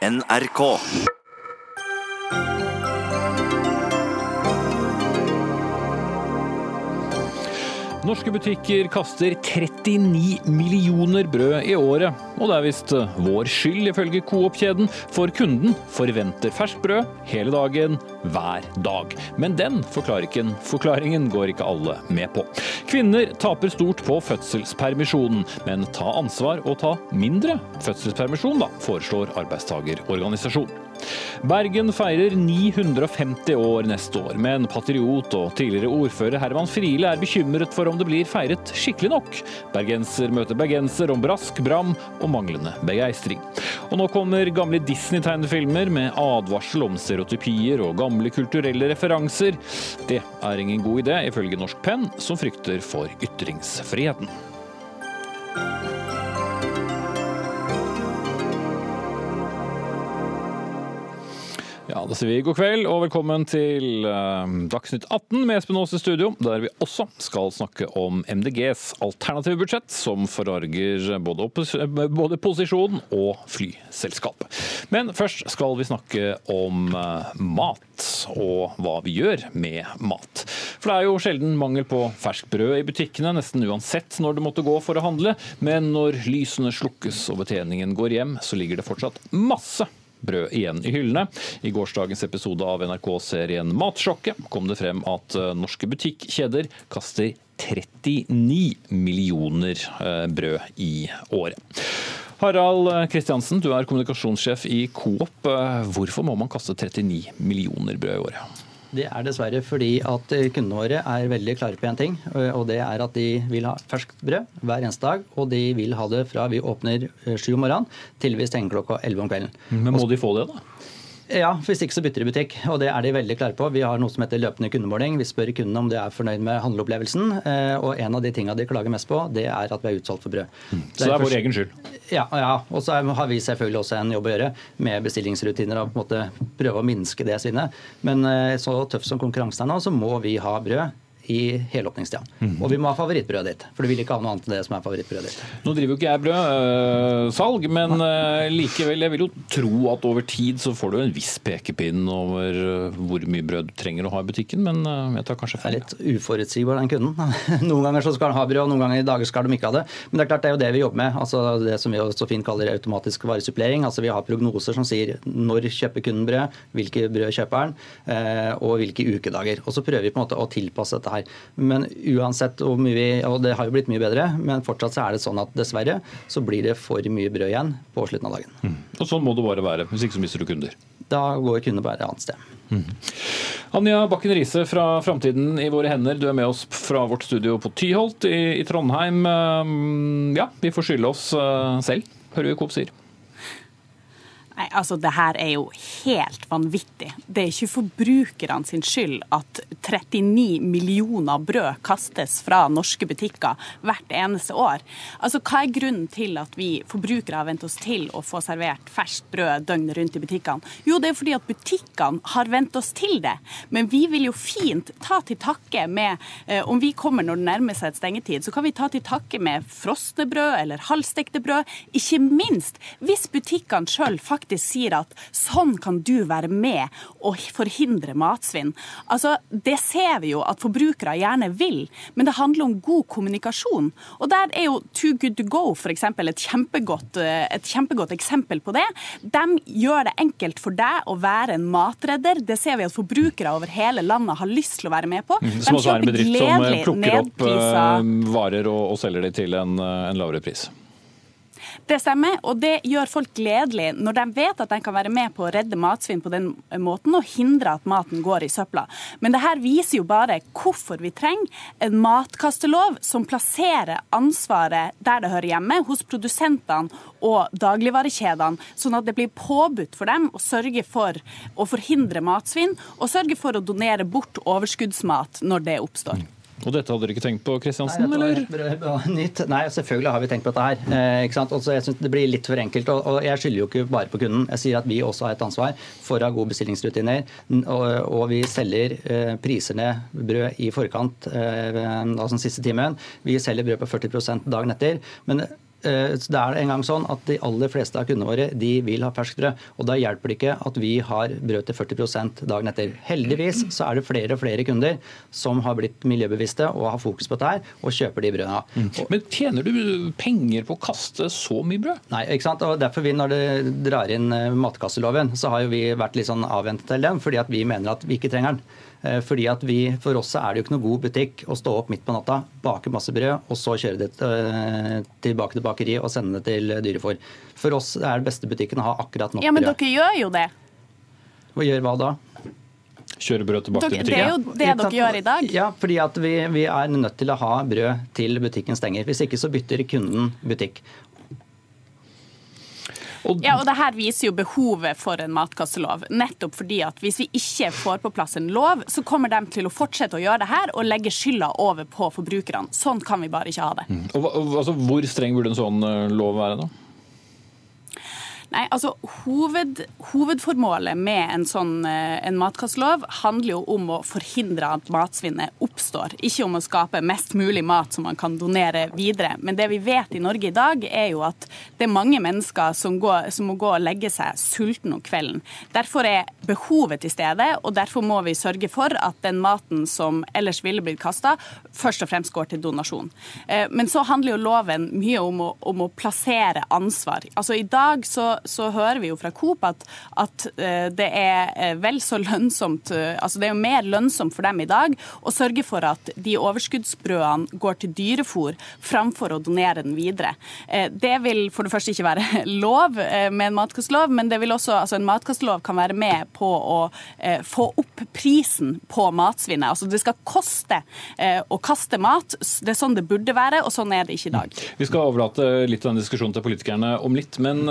NRK. Norske butikker kaster 39 millioner brød i året. Og det er visst vår skyld, ifølge Coop-kjeden, for kunden forventer ferskt brød hele dagen, hver dag. Men den forklaringen, forklaringen går ikke alle med på. Kvinner taper stort på fødselspermisjonen, men ta ansvar og ta mindre fødselspermisjon, da, foreslår arbeidstagerorganisasjonen. Bergen feirer 950 år neste år, men patriot og tidligere ordfører Herman Friele er bekymret for om det blir feiret skikkelig nok. Bergenser møter bergenser om brask, bram og manglende begeistring. Og nå kommer gamle Disney-tegnefilmer med advarsel om stereotypier og gamle kulturelle referanser. Det er ingen god idé, ifølge Norsk Penn, som frykter for ytringsfriheten. Ja, Da sier vi god kveld og velkommen til eh, Dagsnytt 18 med Espen Aas i studio, der vi også skal snakke om MDGs alternative budsjett, som forarger både, eh, både posisjon og flyselskap. Men først skal vi snakke om eh, mat, og hva vi gjør med mat. For det er jo sjelden mangel på ferskbrød i butikkene, nesten uansett når du måtte gå for å handle. Men når lysene slukkes og betjeningen går hjem, så ligger det fortsatt masse brød igjen i hyllene. I gårsdagens episode av NRK-serien Matsjokket kom det frem at eh, norske butikkjeder kaster 39 millioner eh, brød i året. Harald Kristiansen, du er kommunikasjonssjef i Coop. Eh, Hvorfor må man kaste 39 millioner brød i året? Det er dessverre fordi at eh, kundene våre er veldig klare på én ting. eh, Og det er at de vil ha ferskt brød hver eneste dag. Og de vil ha det fra vi åpner eh, sju om morgenen til vi stenger klokka elleve om kvelden. Men må de få det, da? Ja, Hvis ikke så bytter de butikk, og det er de veldig klare på. Vi har noe som heter løpende kundemåling. Vi spør kundene om de er fornøyd med handleopplevelsen. eh, Og en av de tingene de klager mest på, det er at vi er utsolgt for brød. Så det er vår egen skyld. Ja, ja. og så har vi selvfølgelig også en jobb å gjøre med bestillingsrutiner og på en måte prøve å minske det svinnet. Men eh, så tøff som konkurransen er nå, så må vi ha brød i helåpningstida. Og vi må ha favorittbrødet ditt, for du vil ikke ha noe annet enn det som er favorittbrødet ditt. Nå driver jo ikke jeg brødsalg, men øh, likevel, jeg vil jo tro at over tid så får du en viss pekepinn over øh, hvor mye brød du trenger å ha i butikken, men eh, jeg tar kanskje Det er litt uforutsigbar, den kunden. Noen ganger så skal han ha brød, og noen ganger i dager skal de ikke ha det. Men det er klart det er jo det vi jobber med. altså Det som vi så fint kaller automatisk varesupplering. altså Vi har prognoser som sier når kjøper kunden brød, hvilke brød kjøper han, eh, og hvilke ukedager. Og så prøver vi på en måte å tilpasse dette her. Men uansett hvor mye vi Og det har jo blitt mye bedre, men fortsatt så er det sånn at dessverre så blir det for mye brød igjen på slutten av dagen. Og sånn må det bare være, hvis ikke så mister du kunder. Da går kundene bare et annet sted. Anja Bakken Riise fra Framtiden i våre hender, du er med oss fra vårt studio på Tyholt i, i Trondheim. Eh, Ja, vi får skylde oss eh, selv, hører vi Coop sier. Nei, altså Det her er jo helt vanvittig. Det er ikke forbrukerne sin skyld at 39 millioner brød kastes fra norske butikker hvert eneste år. Altså Hva er grunnen til at vi forbrukere har vent oss til å få servert ferskt brød døgnet rundt i butikkene? Jo, det er fordi at butikkene har vent oss til det. Men vi vil jo fint ta til takke med eh, Om vi kommer når det nærmer seg et stengetid, så kan vi ta til takke med frosne brød eller halvstekte brød. Ikke minst hvis butikkene sjøl faktisk sier at sånn kan du være med og forhindre matsvinn. Altså, Det ser vi jo at forbrukere gjerne vil, men det handler om god kommunikasjon. Og Der er jo Too Good To Go for eksempel, et, kjempegodt, eh, et kjempegodt eksempel på det. De gjør det enkelt for deg å være en matredder. Det ser vi at forbrukere over hele landet har lyst til å være med på. Mhm. Som De også er en bedrift som eh, plukker opp nedprisa- eh, varer og, og selger de til en, en lavere pris. Det stemmer, og det gjør folk gledelig når de vet at de kan være med på å redde matsvinn på den måten og hindre at maten går i søpla. Men det her viser jo bare hvorfor vi trenger en matkastelov som plasserer ansvaret der det hører hjemme, hos produsentene og dagligvarekjedene, sånn at det blir påbudt for dem å sørge for å forhindre matsvinn og sørge for å donere bort overskuddsmat når det oppstår. Og dette hadde dere ikke tenkt på, Kristiansen? Nei, eller? Nei, selvfølgelig har vi tenkt på dette her. Eh, ikke sant? Også, jeg synes Det blir litt for enkelt. Og, og jeg skylder jo ikke bare på kunden. Jeg sier at vi også har et ansvar for å ha gode bestillingsrutiner. Og, og vi selger eh, priser ned brød i forkant, eh, altså den siste timen. Vi selger brød på 40% dagen etter. Men det er en gang sånn at De aller fleste av kundene våre de vil ha ferskt brød. og Da hjelper det ikke at vi har brød til 40% dagen etter. Heldigvis så er det flere og flere kunder som har blitt miljøbevisste og har fokus på dette her, og kjøper de brødene. Mm. Men tjener du penger på å kaste så mye brød? Nei, ikke sant? Og derfor vi, Når det drar inn eh, matkasseloven, så har jo vi vært litt sånn avventet til den, fordi at vi mener at vi ikke trenger den. Eh, fordi at vi, For oss er det jo ikke noe god butikk å stå opp midt på natta, bake masse brød og så kjøre det eh, tilbake til bakeriet og sende det til dyrefòr. For oss er det beste butikken å ha akkurat nok brød. Ja, Men dere gjør jo det. Og gjør hva da? Kjøre brød tilbake dere, til butikken? Det er jo det dere gjør i dag. Ja, fordi at vi, vi er nødt til å ha brød til butikken stenger. Hvis ikke så bytter kunden butikk. Og, ja, og det her viser jo behovet for en matkastelov. Nettopp fordi at hvis vi ikke får på plass en lov, så kommer de til å fortsette å gjøre det her og legge skylda over på forbrukerne. Sånn kan vi bare ikke ha det. Mm. Og, altså, hvor streng burde en sånn eh, lov være, da? Nei, altså hoved, Hovedformålet med en sånn eh, en matkastlov handler jo om å forhindre at matsvinnet oppstår. Ikke om å skape mest mulig mat som man kan donere videre. Men det vi vet i Norge i dag, er jo at det er mange mennesker som, går, som må gå og legge seg sulten om kvelden. Derfor er behovet til stede, og derfor må vi sørge for at den maten som ellers ville blitt kasta, først og fremst går til donasjon. Eh, men så handler jo loven mye om å, om å plassere ansvar. Altså I dag så så hører vi jo fra Coop at, at eh, det er eh, vel så lønnsomt eh, altså Det er jo mer lønnsomt for dem i dag å sørge for at de overskuddsbrødene går til dyrefôr framfor å donere den videre. Det vil for det første ikke være lov med en matkastlov, men det vil også, altså en matkastlov kan være med på å få opp prisen på matsvinnet. Altså Det skal koste å kaste mat. Det er sånn det burde være, og sånn er det ikke i dag. Vi skal overlate litt av den diskusjonen til politikerne om litt, men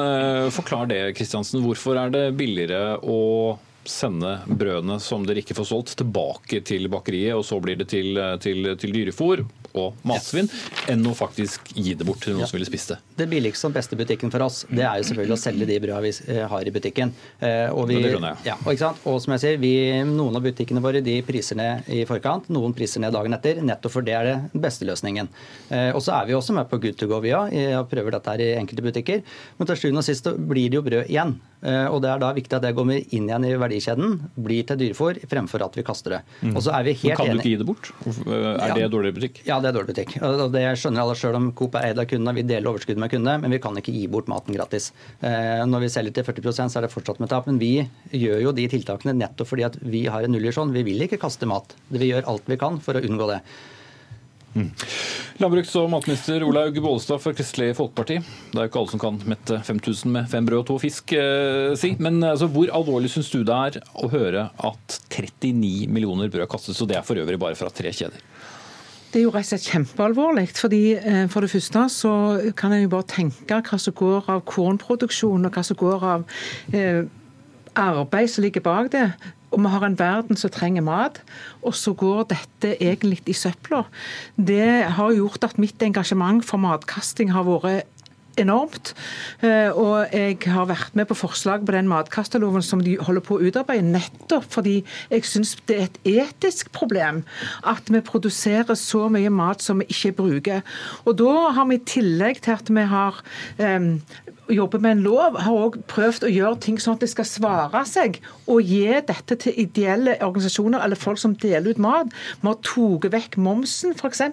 forklar det, Kristiansen. Hvorfor er det billigere å sende brødene som dere ikke får solgt, tilbake til bakeriet, og så blir det til, til, til dyrefôr og matsvinn, enn å faktisk gi det bort til noen ja. som ville spist det. Det billigste og beste butikken for oss, det er jo selvfølgelig å selge de brødene vi eh, har i butikken. Eh, og, vi, det skjønner jeg. Ja, og, og, som jeg sier, vi, Noen av butikkene våre de priser ned i forkant, noen priser ned dagen etter, nettopp for det er den beste løsningen. Eh, og så er vi også med på Good to go via, og prøver dette her i enkelte butikker. Men til sjuende og sist blir det jo brød igjen. Og Det er da viktig at det kommer inn igjen i verdikjeden, blir til dyrefòr fremfor at vi kaster det. Mm. Og så er vi helt Men Kan du ikke gi det bort? Er det dårlig butikk? Ja, det er dårlig butikk. Og det skjønner alle selv om Coop er eid av kundene. Vi deler overskuddet med kundene, men vi kan ikke gi bort maten gratis. Eh, når vi selger til 40% så er det fortsatt med tap. Men vi gjør jo de tiltakene nettopp fordi at vi har en nullvisjon. Vi vil ikke kaste mat. Vi gjør alt vi kan for å unngå det. Landbruks- og matminister Olaug Bollestad for Kristelig Folkeparti. Det er jo ikke alle som kan mette 5000 med fem brød og to fisk, eh, si. Men altså, hvor alvorlig syns du det er å høre at 39 millioner brød kastes, og det er for øvrig bare fra tre kjeder? Det er jo rett og slett kjempealvorlig. fordi eh, For det første så kan en jo bare tenke hva som går av kornproduksjon, og hva som går av eh, arbeid som ligger bak det. Og vi har en verden som trenger mat, og så går dette egentlig i søpla. Det har gjort at mitt engasjement for matkasting har vært enormt. Eh, og jeg har vært med på forslag på den matkasteloven som de holder på å utarbeide, nettopp fordi jeg syns det er et etisk problem at vi produserer så mye mat som vi ikke bruker. Og da har vi i tillegg til at vi har um, jobber med en lov, har også prøvd å gjøre ting sånn at det skal svare seg å gi dette til ideelle organisasjoner eller folk som deler ut mat. Vi har tatt vekk momsen f.eks.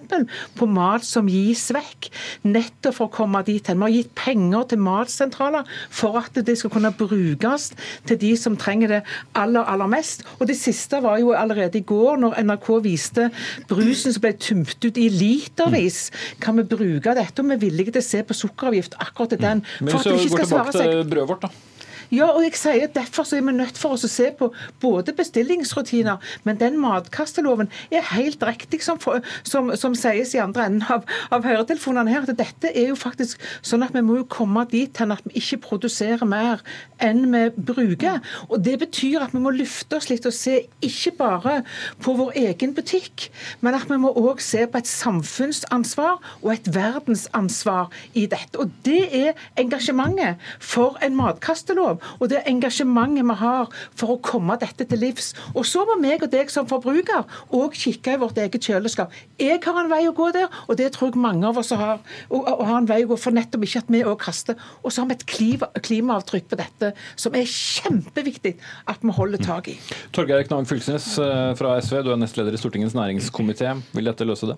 på mat som gis vekk, nettopp for å komme dit hen. Vi har gitt penger til matsentraler for at det skal kunne brukes til de som trenger det aller, aller mest. Og Det siste var jo allerede i går, når NRK viste brusen som ble tømt ut i litervis. Kan vi bruke dette? Og vi er villige til å se på sukkeravgift akkurat til den. For så går tilbake til brødet vårt, da. Ja, og jeg sier Derfor så er vi nødt for oss å se på både bestillingsrutiner, men den matkasteloven er helt riktig, som, som, som sies i andre enden av, av høretelefonene her, at dette er jo faktisk sånn at vi må jo komme dit hen at vi ikke produserer mer enn vi bruker. Og Det betyr at vi må løfte oss litt og se ikke bare på vår egen butikk, men at vi må òg se på et samfunnsansvar og et verdensansvar i dette. Og Det er engasjementet for en matkastelov. Om. Og det engasjementet vi har for å komme dette til livs. Og så må meg og deg som forbruker òg kikke i vårt eget kjøleskap. Jeg har en vei å gå der, og det tror jeg mange av oss har. Og, og har en vei å gå for nettopp ikke at vi òg kaster. Og så har vi et klima, klimaavtrykk på dette som er kjempeviktig at vi holder tak i. Torgeir Knag Fylkesnes eh, fra SV, du er nestleder i Stortingets næringskomité. Vil dette løse det?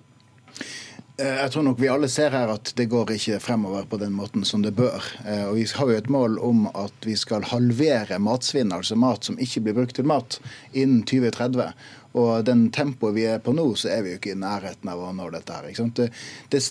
Eh, jeg tror nok vi alle ser her at det går ikke fremover på den måten som det bør. Eh, og Vi har jo et mål om at vi skal halvere matsvinn, altså mat som ikke blir brukt til mat, innen 2030. Og den tempoet vi er på nå, så er vi jo ikke i nærheten av å nå dette her. Det, det,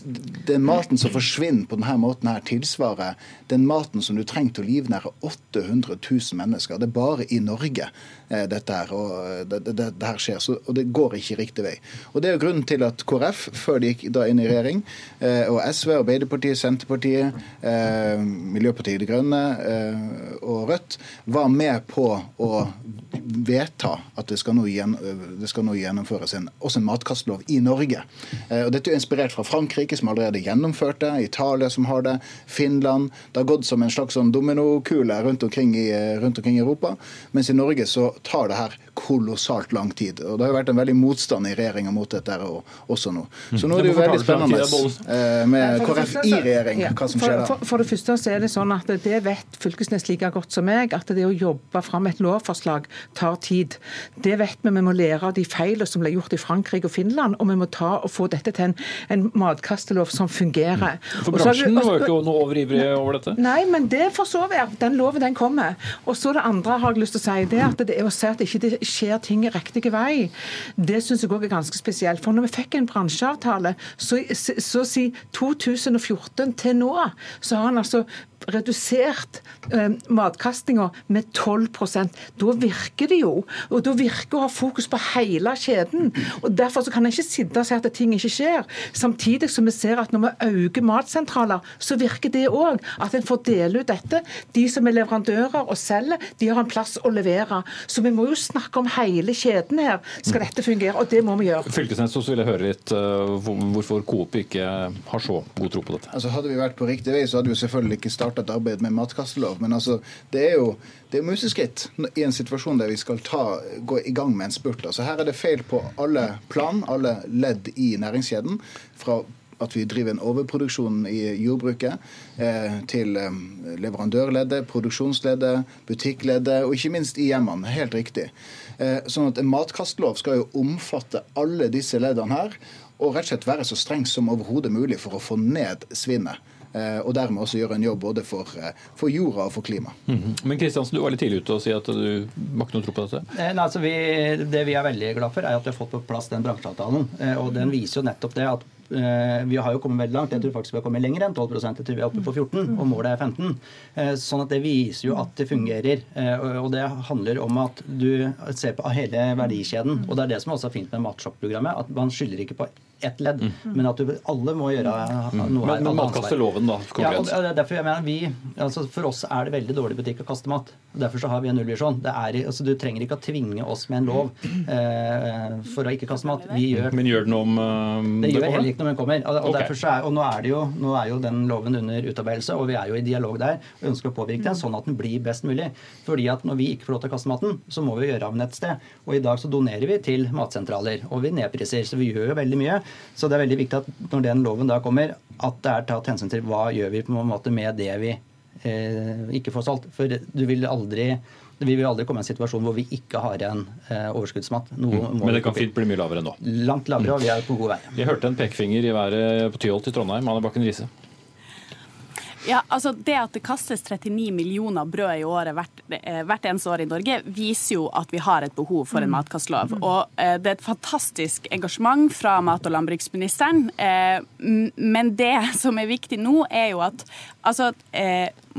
den maten som forsvinner på denne måten her, tilsvarer den maten som du trenger til å livnære 800 000 mennesker. Det er bare i Norge eh, dette her, og eh, det, det, det her skjer. Så, og det går ikke riktig vei. Og Det er jo grunnen til at KrF, før de gikk da inn i regjering, eh, og SV, Arbeiderpartiet, Senterpartiet, eh, Miljøpartiet De Grønne eh, og Rødt var med på å vedta at det skal nå, gjen, det skal nå gjennomføres en, også en matkastlov i Norge. Eh, og dette er inspirert fra Frankrike, som allerede gjennomførte det, Italia, som har det, Finland. Det har gått som en slags sånn dominokule rundt, rundt omkring i Europa. Mens i Norge så tar det her kolossalt lang tid. Og Det har jo vært en veldig motstand i regjeringa mot dette også nå. Så nå er det jo veldig spennende eh, med KrF i regjering, hva som skjer der. For, for, for, det første så er det sånn at det vet Fylkesnes like godt som meg, at det å jobbe fram et lovforslag tar tid. Det vet vi. Vi må lære av de feilene som ble gjort i Frankrike og Finland, og vi må ta og få dette til en, en matkastelov som fungerer. For bransjen var jo ikke noe overivrig over dette? Nei, men det får så være. Den loven den kommer. Og så det andre har jeg lyst til å si, det er at det er å si at det ikke skjer ting i riktig vei. Det syns jeg òg er ganske spesielt. For når vi fikk en bransjeavtale, så, så si 2014 til nå, så har han altså redusert eh, matkastinga med 12% Da virker det jo. Og da virker å ha fokus på hele kjeden. og Derfor så kan en ikke sitte og si at ting ikke skjer. Samtidig som vi ser at når vi øker matsentraler, så virker det òg. At en får dele ut dette. De som er leverandører og selger, de har en plass å levere. Så vi må jo snakke om hele kjeden her, skal dette fungere. Og det må vi gjøre. Fylkesnes, så vil jeg høre litt uh, hvorfor Coop ikke har så god tro på dette. Altså Hadde vi vært på riktig vei, så hadde vi selvfølgelig ikke starta et arbeid med matkastelov. Men altså, det er jo det er museskritt i en situasjon der vi skal ta, gå i gang med en spurt. Altså, her er det feil på alle plan, alle ledd i næringskjeden. fra at vi driver en overproduksjon i jordbruket, eh, til eh, leverandørleddet, produksjonsleddet, butikkleddet og ikke minst i hjemmene. Helt riktig. Eh, sånn at En matkastlov skal jo omfatte alle disse leddene her, og rett og slett være så streng som overhodet mulig for å få ned svinnet. Eh, og dermed også gjøre en jobb både for, eh, for jorda og for klima. Mm -hmm. Men Kristiansen, du var litt tidlig ute og si at du har ikke noe tro på dette? Eh, nei, altså vi, det vi er veldig glad for, er at vi har fått på plass den bransjeavtalen. Og den viser jo nettopp det at vi har jo kommet veldig langt. Jeg tror faktisk vi har kommet lenger enn 12 Jeg tror vi er oppe på 14 og målet er 15 Sånn at det viser jo at det fungerer. Og det handler om at du ser på hele verdikjeden. Og det er det som også er fint med Matshop-programmet. At man skylder ikke på ett ledd. Mm. Men at du, alle må gjøre noe mm. her. Men man kaster loven, da? Ja, og derfor jeg mener vi, altså For oss er det veldig dårlig butikk å kaste mat. Derfor så har vi en nullvisjon. Altså, du trenger ikke å tvinge oss med en lov eh, for å ikke kaste mat. Vi gjør, Men gjør den om uh, det gjør heller ikke når den kommer. Og, og, okay. er, og nå, er det jo, nå er jo den loven under utarbeidelse, og vi er jo i dialog der og ønsker å påvirke den sånn at den blir best mulig. Fordi at når vi ikke får lov til å kaste maten, så må vi gjøre av den et sted. Og i dag så donerer vi til matsentraler, og vi nedpriser. Så vi gjør jo veldig mye. Så det er veldig viktig at når den loven da kommer, at det er tatt hensyn til hva gjør vi på en måte med det vi eh, ikke får solgt. For du vil aldri vi vil aldri komme i en situasjon hvor vi ikke har igjen eh, overskuddsmat. Mm. Men det kan fint bli mye lavere nå? Langt lavere, og vi er på god vei. Vi hørte en pekefinger i været på Tyholt i Trondheim. Anne Bakken Riise. Ja, altså Det at det kastes 39 millioner brød i året hvert, eh, hvert eneste år i Norge, viser jo at vi har et behov for en mm. matkastlov. Og eh, Det er et fantastisk engasjement fra mat- og landbruksministeren. Eh, men det som er viktig nå, er jo at altså,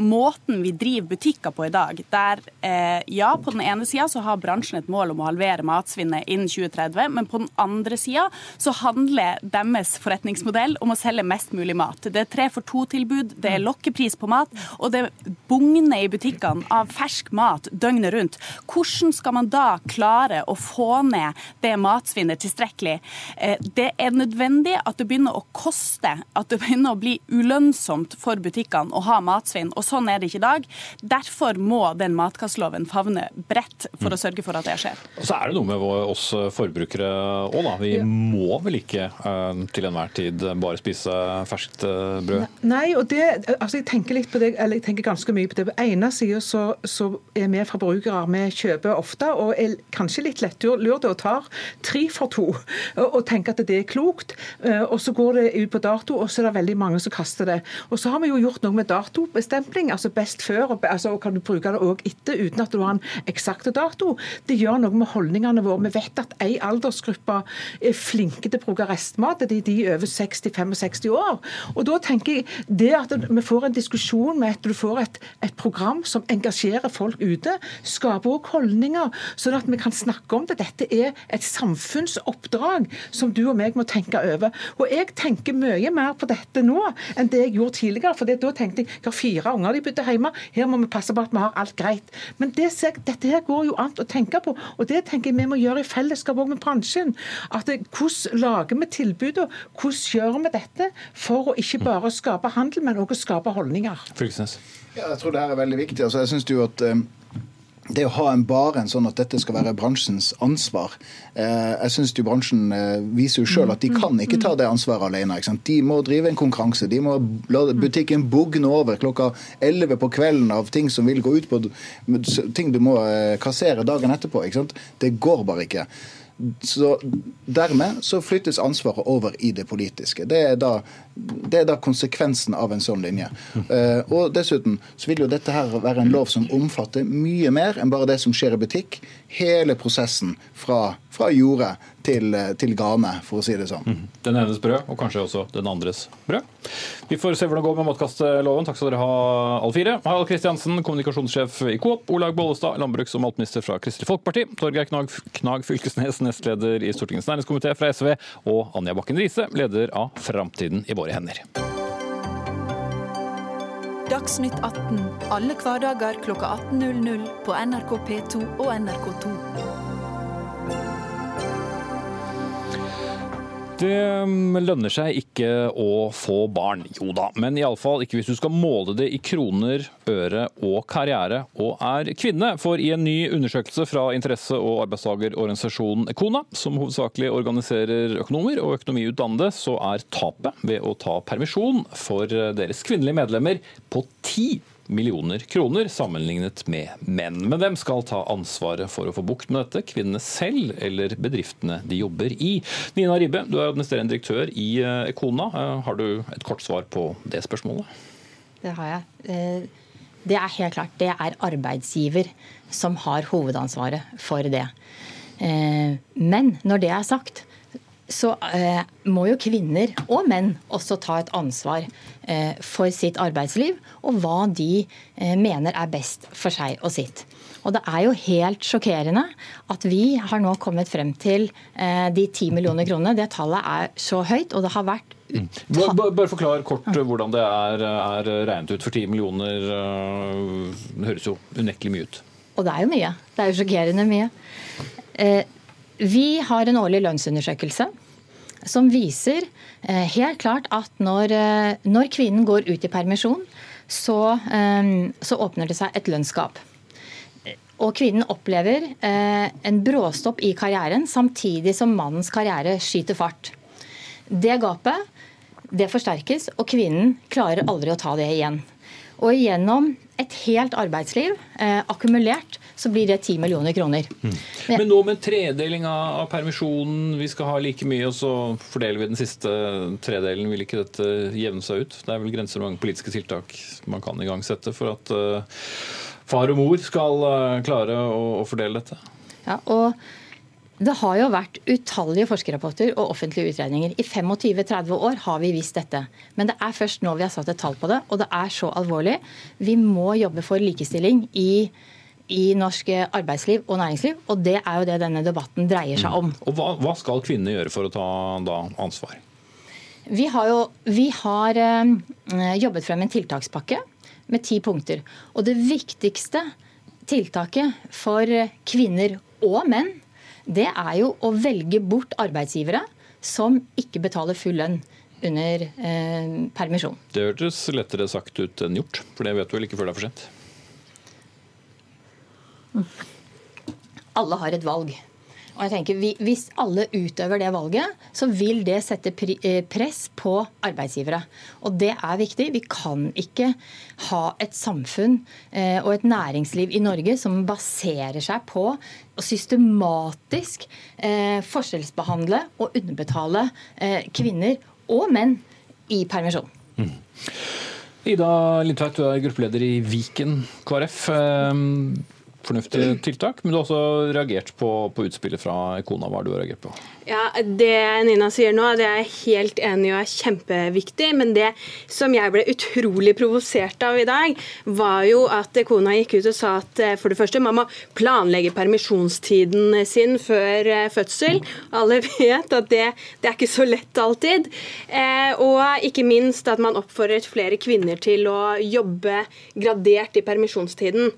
måten vi driver butikker på i dag, der eh, ja, på den ene sida så har bransjen et mål om å halvere matsvinnet innen 2030, men på den andre sida så handler deres forretningsmodell om å selge mest mulig mat. Det er tre for to-tilbud, det er lokkepris på mat, og det bugner i butikkene av fersk mat døgnet rundt. Hvordan skal man da klare å få ned det matsvinnet tilstrekkelig? Eh, det er nødvendig at det begynner å koste, at det begynner å bli ulønnsomt for butikkene og ha matsvinn. og sånn er det ikke i dag. Derfor må den matkastloven favne bredt for å Mm. sørge for at det skjer. Og så er det noe med oss forbrukere òg, da. Vi må vel ikke eh, til enhver tid bare spise ferskt eh, brød? Nei, og det, altså jeg tenker litt på det, eller jeg tenker ganske mye på det. På ene sida så, så er vi forbrukere, vi kjøper ofte og er kanskje litt lettlurte og tar tre for to og, og tenker at det er klokt. Eh, Og så går det ut på dato, og så er det veldig mange som kaster det. Og så har vi jo gjort noe med datobestempling, altså best før, og, altså, kan du bruke det òg etter uten at du har en eksakt dato. Det gjør noe med holdningene våre. Vi vet at ei aldersgruppe er flinke til å bruke restmat, det er de over 60-65 år. Og da tenker jeg det at vi får en diskusjon med at du får et, et program som engasjerer folk ute, skaper òg holdninger, sånn at vi kan snakke om det. Dette er et samfunnsoppdrag som du og meg må tenke over. Og jeg tenker mye mer på dette nå enn det jeg gjorde tidligere. For det, da tenkte jeg jeg har fire unger de bodde hjemme, her må vi passe på at vi har alt greit. Men det, dette her går jo an å tenke på, og det tenker jeg vi må gjøre i fellesskap òg med bransjen. At det, Hvordan lager vi tilbud, og hvordan gjør vi dette for å ikke bare skape handel, men også skape holdninger? Fylkesnes. Ja, jeg tror det her er veldig viktig. Altså, jeg synes jo at eh, det å ha en bare en sånn at dette skal være bransjens ansvar eh, Jeg syns bransjen eh, viser jo sjøl at de kan ikke ta det ansvaret alene. De må drive en konkurranse. De må la butikken bugne over klokka 11 på kvelden av ting som vil gå ut på ting du må eh, kassere dagen etterpå. Det går bare ikke. Så Dermed så flyttes ansvaret over i det politiske. Det er da, det er da konsekvensen av en sånn linje. Uh, og Dessuten så vil jo dette her være en lov som omfatter mye mer enn bare det som skjer i butikk. Hele prosessen fra, fra jordet til, eh, til grane, for å si det sånn. Den enes brød, og kanskje også den andres brød. Vi får se hvordan det går med matkasteloven. Takk skal dere ha, alle fire. Harald Kristiansen, kommunikasjonssjef i Coop. Olaug Bollestad, landbruks- og matminister fra Kristelig Folkeparti. Torgeir Knag, Knag Fylkesnes, nestleder i Stortingets næringskomité fra SV. Og Anja Bakken Riise, leder av Framtiden i våre hender. Dagsnytt 18 alle hverdager klokka 18.00 på NRK P2 og NRK2. Det mm, lønner seg ikke å få barn. Jo da, men iallfall ikke hvis du skal måle det i kroner, øre og karriere og er kvinne. For i en ny undersøkelse fra interesse- og arbeidstagerorganisasjonen Kona, som hovedsakelig organiserer økonomer og økonomiutdannede, så er tapet ved å ta permisjon for deres kvinnelige medlemmer på ti millioner kroner sammenlignet med menn. Men hvem skal ta ansvaret for å få bukt med dette? Kvinnene selv eller bedriftene de jobber i? Nina Ribbe, du er administrerende direktør i eh, Ekona. Eh, Har du et kort svar på det spørsmålet? Det har jeg. Eh, Det er helt klart. Det er arbeidsgiver som har hovedansvaret for det. Eh, Men når det er sagt, så eh, må jo kvinner og menn også ta et ansvar eh, for sitt arbeidsliv og hva de eh, mener er best for seg og sitt. Og det er jo helt sjokkerende at vi har nå kommet frem til eh, de 10 millioner kronene. Det tallet er så høyt, og det har vært Bare, bare- bare forklar kort eh, hvordan det er, er regnet ut for 10 millioner. eh, Det høres jo unektelig mye ut. Og det er jo mye. Det er jo sjokkerende mye. Eh, Vi har en årlig lønnsundersøkelse som viser eh, helt klart at når, eh, når kvinnen går ut i permisjon, så, eh, så åpner det seg et lønnsgap. Og kvinnen opplever en bråstopp i karrieren samtidig som mannens karriere skyter fart. Det gapet det forsterkes, og kvinnen klarer aldri å ta det igjen. Og gjennom et helt arbeidsliv eh, akkumulert, så blir det 10 millioner kroner. Men nå med en tredeling av, av permisjonen, vi skal ha like mye, og så fordeler vi den siste tredelen. Vil ikke dette jevne seg ut? Det er vel grenser for mange politiske tiltak man kan igangsette for at eh, far og mor skal eh, klare å, å fordele dette? Ja, og det har jo vært utallige forskerrapporter og offentlige utredninger. I 25-30 år har vi visst dette. Men det er først nå vi har satt et tall på det, og det er så alvorlig. Vi må jobbe for likestilling i, i norsk arbeidsliv og næringsliv, og det er jo det denne debatten dreier seg om. Og hva, hva skal kvinnene gjøre for å ta da, ansvar? Vi har jo vi har, eh, jobbet frem en tiltakspakke med ti punkter. Og det viktigste tiltaket for kvinner og menn, det er jo å velge bort arbeidsgivere som ikke betaler full lønn. under eh, permisjon. Det hørtes lettere sagt ut enn gjort, for det vet du vel ikke før det er for sent? Alle har et valg. Og jeg tenker, Hvis alle utøver det valget, så vil det sette eh, press på arbeidsgivere. Og det er viktig. Vi kan ikke ha et samfunn eh, og et næringsliv i Norge som baserer seg på å systematisk eh, forskjellsbehandle og underbetale kvinner og menn i permisjon. Mm. Ida Lindtveit, du er gruppeleder i Viken KrF fornuftige tiltak, men du har også reagert på, på utspillet fra Kona. Hva har du reagert på? Ja, Det Nina sier nå, det er jeg helt enig i og er kjempeviktig. Men det som jeg ble utrolig provosert av i dag, var jo at kona gikk ut og sa at eh, for det første, man må planlegge permisjonstiden sin før eh, fødsel. Alle vet at det, det er ikke så lett alltid. Eh, og ikke minst at man oppfordret flere kvinner til å jobbe gradert i permisjonstiden.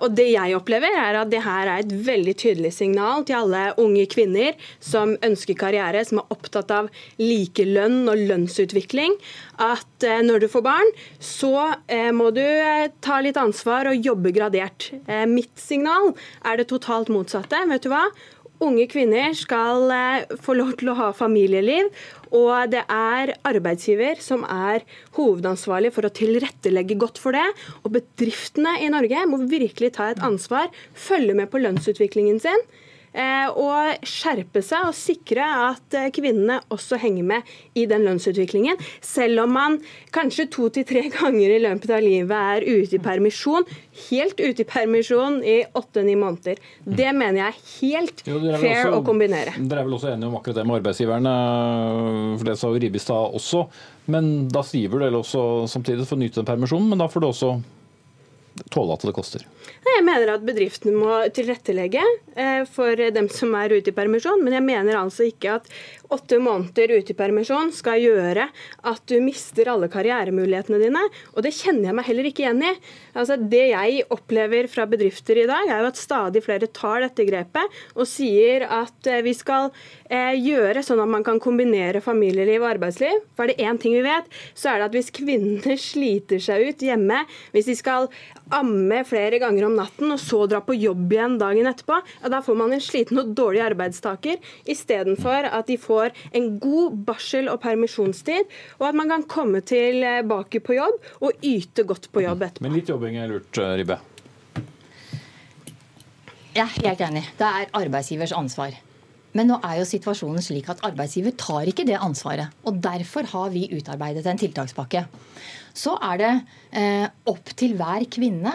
Og det jeg opplever, er at det her er et veldig tydelig signal til alle unge kvinner som ønsker karriere, som er opptatt av likelønn og lønnsutvikling, at eh, når du får barn, så eh, må du eh, ta litt ansvar og jobbe gradert. Mitt signal er det totalt motsatte. Vet du hva? Unge kvinner skal få lov til å ha familieliv, og det er arbeidsgiver som er hovedansvarlig for å tilrettelegge godt for det. Og bedriftene i Norge må virkelig ta et ansvar, følge med på lønnsutviklingen sin. Eh, og skjerpe seg og sikre at eh, kvinnene også henger med i den lønnsutviklingen. Selv om man kanskje to til tre ganger i løpet av livet er ute i permisjon, helt ute i permisjon i åtte-ni måneder. Det mener jeg er helt jo, er fair også, å kombinere. Dere er vel også enige om akkurat det med arbeidsgiverne, for det sa jo Ribbestad også. Men da sier vel dere også samtidig for å nyte den permisjonen, men da får du også tåle at det koster? Jeg mener at bedriftene må tilrettelegge eh, for dem som er ute i permisjon. Men jeg mener altså ikke at åtte måneder ute i permisjon skal gjøre at du mister alle karrieremulighetene dine. Og det kjenner jeg meg heller ikke igjen i. Altså, det jeg opplever fra bedrifter i dag, er jo at stadig flere tar dette grepet og sier at eh, vi skal eh, gjøre sånn at man kan kombinere familieliv og arbeidsliv. For er det én ting vi vet, så er det at hvis kvinner sliter seg ut hjemme, hvis de skal amme flere ganger om natten og så dra på jobb igjen dagen etterpå, ja, da får man en sliten og dårlig arbeidstaker istedenfor at de får får en god barsel- og permisjonstid, og at man kan komme tilbake på jobb og yte godt på jobb etterpå. Men litt jobbing er lurt, eh, Ribbe? Jeg er helt enig. Det er arbeidsgivers ansvar. Men nå er jo situasjonen slik at arbeidsgiver tar ikke det ansvaret. Og derfor har vi utarbeidet en tiltakspakke. Så er det eh, opp til hver kvinne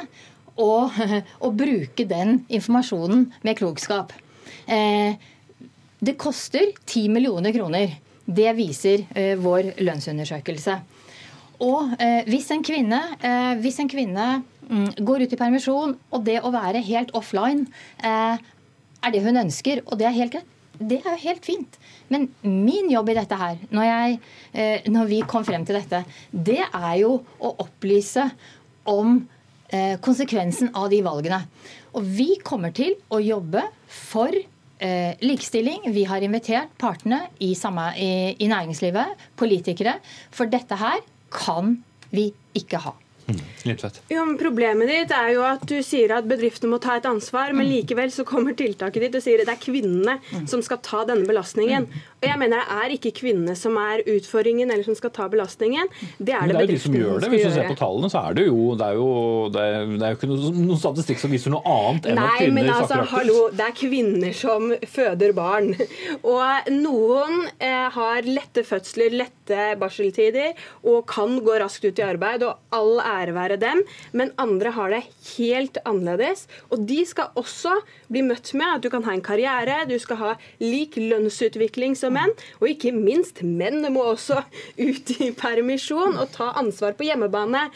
å, å, bruke den informasjonen med klokskap. Eh, det koster 10 millioner kroner. Det viser eh, vår lønnsundersøkelse. Og eh, hvis en kvinne, eh, hvis en kvinne mm, går ut i permisjon, og det å være helt offline er det hun ønsker, og det er helt greit, det er jo helt fint. Men min jobb i dette her, når, jeg, når vi kom frem til dette, det er jo å opplyse om konsekvensen av de valgene. Og vi kommer til å jobbe for eh, likestilling. Vi har invitert partene i, samme, i, i næringslivet, politikere. For dette her kan vi ikke ha. Men Problemet ditt er jo at du sier at bedriftene må ta et ansvar, men mm. likevel så kommer tiltaket ditt og sier at det er kvinnene mm. som skal ta denne belastningen. Mm. Og jeg mener Det er ikke kvinnene som er utfordringen eller som skal ta belastningen. Det er det, det er jo de som gjør det. Hvis du ser på tallene, så er det jo Det er jo, det er, det er jo ikke noen statistikk som viser noe annet enn Nei, at kvinner men altså, hallo, Det er kvinner som føder barn. Og noen eh, har lette fødsler, lette barseltider og kan gå raskt ut i arbeid. og all ære ære være dem, men andre har det helt annerledes. Og de skal også bli møtt med at du kan ha en karriere, du skal ha lik lønnsutvikling som menn, og ikke minst, menn må også ut i permisjon og ta ansvar på hjemmebane.